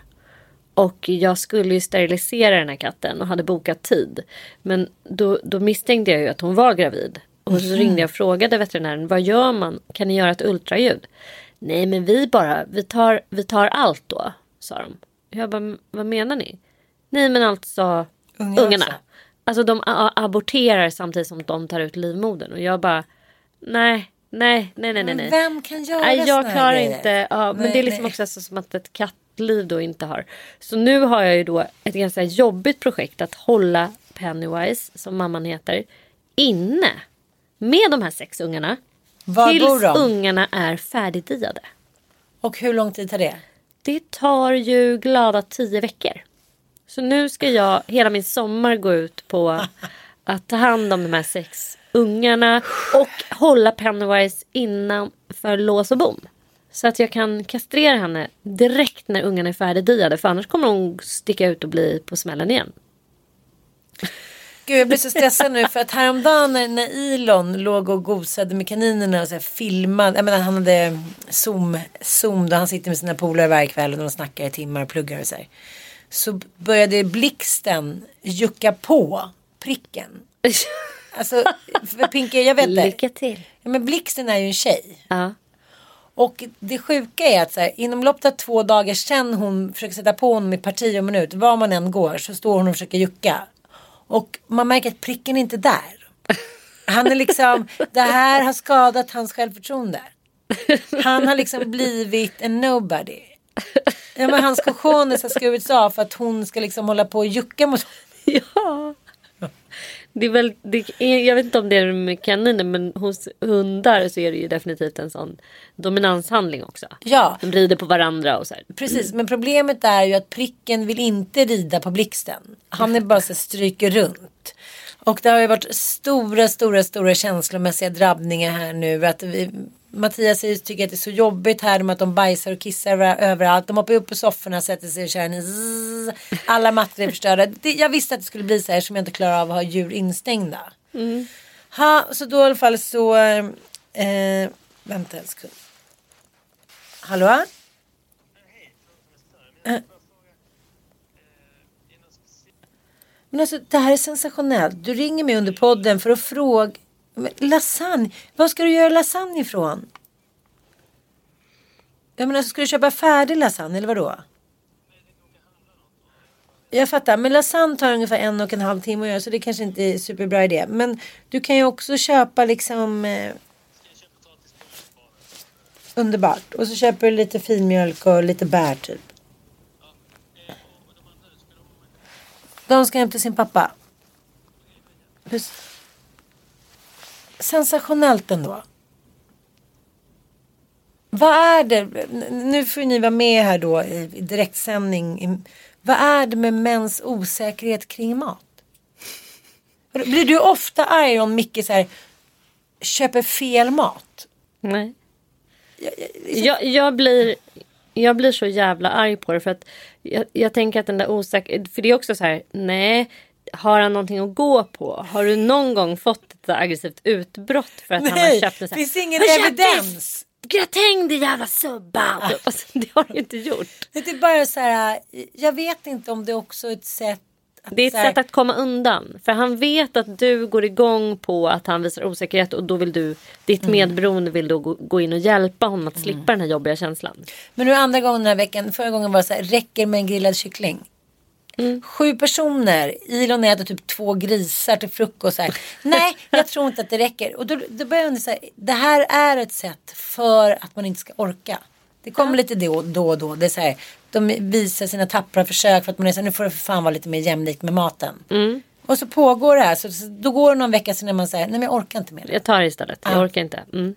Och jag skulle ju sterilisera den här katten och hade bokat tid. Men då, då misstänkte jag ju att hon var gravid. Och så ringde jag och frågade veterinären, vad gör man? Kan ni göra ett ultraljud? Nej men vi bara, vi tar, vi tar allt då, sa de. Jag bara, "Men vad menar ni? Nej men alltså Ungar ungarna. Alltså de aborterar samtidigt som de tar ut livmodern. Och jag bara, nej, nej, nej, nej, nej. Men vem kan göra Nej, jag klarar inte. Ja, men Nej, det är liksom nej. också så som att ett kattliv då inte har. Så nu har jag ju då ett ganska jobbigt projekt att hålla Pennywise, som mamman heter, inne med de här sex ungarna. Var tills bor de? ungarna är färdigdiade. Och hur lång tid tar det? det tar ju glada tio veckor. Så nu ska jag hela min sommar gå ut på att ta hand om de här sex ungarna och hålla Pennywise innanför lås och bom. Så att jag kan kastrera henne direkt när ungarna är färdigdiade för annars kommer hon sticka ut och bli på smällen igen. Gud jag blir så stressad nu för att häromdagen när, när Elon låg och gosade med kaninerna och så här filmade. Jag menar, han hade zoom, zoom då han sitter med sina polare varje kväll och de snackar i timmar och pluggar och så här. Så började blixten jucka på pricken. Alltså för Pinky jag vet det. Lycka till. Ja, men blixten är ju en tjej. Ja. Och det sjuka är att så här, inom loppet av två dagar sen hon försöker sätta på honom i parti och minut. Var man än går så står hon och försöker jucka. Och man märker att pricken är inte där. Han är liksom, det här har skadat hans självförtroende. Han har liksom blivit en nobody. Ja men hans cojones har skurits av för att hon ska liksom hålla på och jucka mot Ja. Det är väl, det är, jag vet inte om det är med kaniner men hos hundar så är det ju definitivt en sån dominanshandling också. Ja. De rider på varandra och så här. Precis, men problemet är ju att pricken vill inte rida på blixten. Han är bara så stryker runt. Och det har ju varit stora, stora, stora känslomässiga drabbningar här nu. Att vi, Mattias tycker att det är så jobbigt här med att de bajsar och kissar över- överallt. De hoppar upp på sofforna, sätter sig och en zzz. Alla mattor är förstörda. Det, jag visste att det skulle bli så här som jag inte klarar av att ha djur instängda. Ha, så då i alla fall så... Eh, vänta en sekund. Hallå? Eh. Men alltså det här är sensationellt. Du ringer mig under podden för att fråga. Lasagne. Vad ska du göra lasagne ifrån? Jag menar, ska du köpa färdig lasagne eller vadå? Jag fattar, men lasagne tar ungefär en och en halv timme att göra så det kanske inte är superbra idé. Men du kan ju också köpa liksom eh, Underbart. Och så köper du lite filmjölk och lite bär typ. De ska hämta sin pappa. Puss. Sensationellt ändå. Vad är det? Nu får ni vara med här då i direktsändning. Vad är det med mäns osäkerhet kring mat? Blir du ofta arg om Micke så här, köper fel mat? Nej. Jag, jag, blir, jag blir så jävla arg på det för att jag, jag tänker att den där osäker... För det är också så här, nej. Har han någonting att gå på? Har du någon gång fått ett aggressivt utbrott för att han har Nej, köpt en så här, finns ingen "Har köpt evidens." Gratäng din jävla subba! Alltså, det har du inte gjort. Det är bara så här, jag vet inte om det också är ett sätt att Det är ett här, sätt att komma undan. För han vet att du går igång på att han visar osäkerhet och då vill du, ditt Mm. medberoende vill då gå, gå in och hjälpa honom att slippa den här jobbiga känslan. Men nu andra gången den här veckan, förra gången var det så här, räcker med en grillad kyckling. Sju personer, Elon äter typ två grisar till frukost. Här. Nej, jag tror inte att det räcker. Och då, då börjar jag undra så här, det här är ett sätt för att man inte ska orka. Det kommer lite då, då och då. Det är så här, de visar sina tappra försök för att man är så här, nu får det för fan vara lite mer jämlikt med maten. Och så pågår det här. Så, så då går det någon vecka sen när man säger, nej men jag orkar inte mer. Jag tar det istället. Jag Ja. orkar inte. Mm.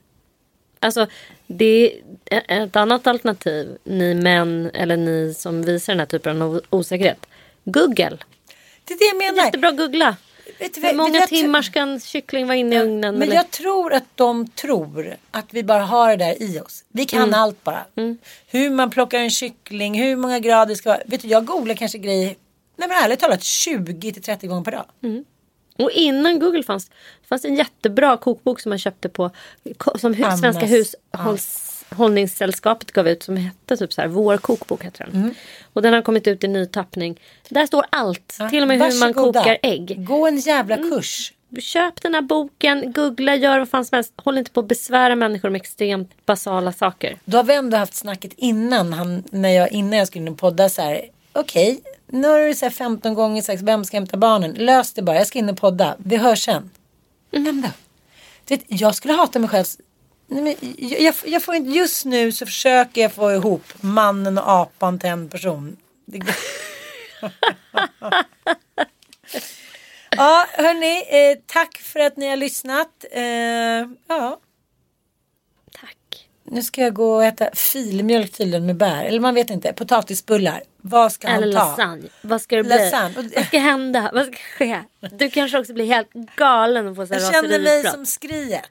Alltså, det är ett annat alternativ. Ni män eller ni som visar den här typen av osäkerhet. Google. Det är det jag menar. Jättebra googla. Vet du Hur många vet timmar ska en kyckling vara inne i ugnen? Men eller? jag tror att de tror att vi bara har det där i oss. Vi kan Mm. allt bara. Hur man plockar en kyckling, hur många grader det ska vara. Vet du, jag googlar kanske grejer, nej men ärligt talat 20 till 30 gånger per dag. Mm. Och innan Google fanns fanns en jättebra kokbok som man köpte på som hu- Ammas. Svenska hushållningssällskapet gav ut som hette typ så här Vår kokbok heter den. Mm. Och den har kommit ut i ny tappning. Där står allt. till och med hur man Varsågoda. kokar ägg. Mm. Gå en jävla kurs. Köp den här boken, googla, gör vad fan som helst. Håll inte på att besvära människor med extremt basala saker. Då har vi ändå haft snacket innan, han, när jag, innan jag skulle podda så här. Okej, nu har du så här 15 gånger sagt vem ska hämta barnen. Lös det bara, jag ska in och podda. Vi hörs sen. Ändå. Du vet, jag skulle hata mig själv. Nej, men jag, jag, får inte, just nu så försöker jag få ihop mannen och apan till en person. Det ja, hörni, eh, tack för att ni har lyssnat. Eh, ja, Tack. nu ska jag gå och äta filmjölk tydligen med bär. Eller man vet inte, potatisbullar. Vad ska Eller han ta? lasagne. Vad ska det bli? Lasagne. Vad ska hända? Vad ska ske? Du kanske också blir helt galen och får så här Jag känner mig som skriet.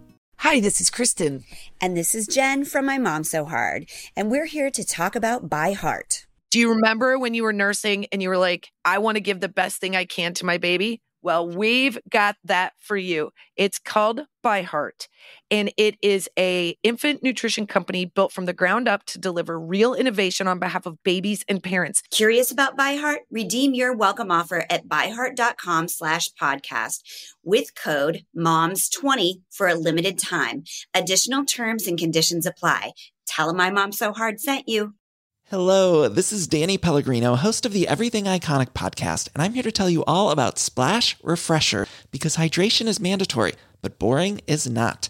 Hi, this is Kristen. And this is Jen from My Mom So Hard. And we're here to talk about By Heart. Do you remember when you were nursing and you were like, I want to give the best thing I can to my baby? Well, we've got that for you. It's called By Heart, and it is a infant nutrition company built from the ground up to deliver real innovation on behalf of babies and parents. Curious about By Heart? Redeem your welcome offer at byheart.com slash podcast with code MOMS20 for a limited time. Additional terms and conditions apply. Tell them My Mom So Hard sent you. Hello, this is Danny Pellegrino, host of the Everything Iconic podcast, and I'm here to tell you all about Splash Refresher because hydration is mandatory, but boring is not.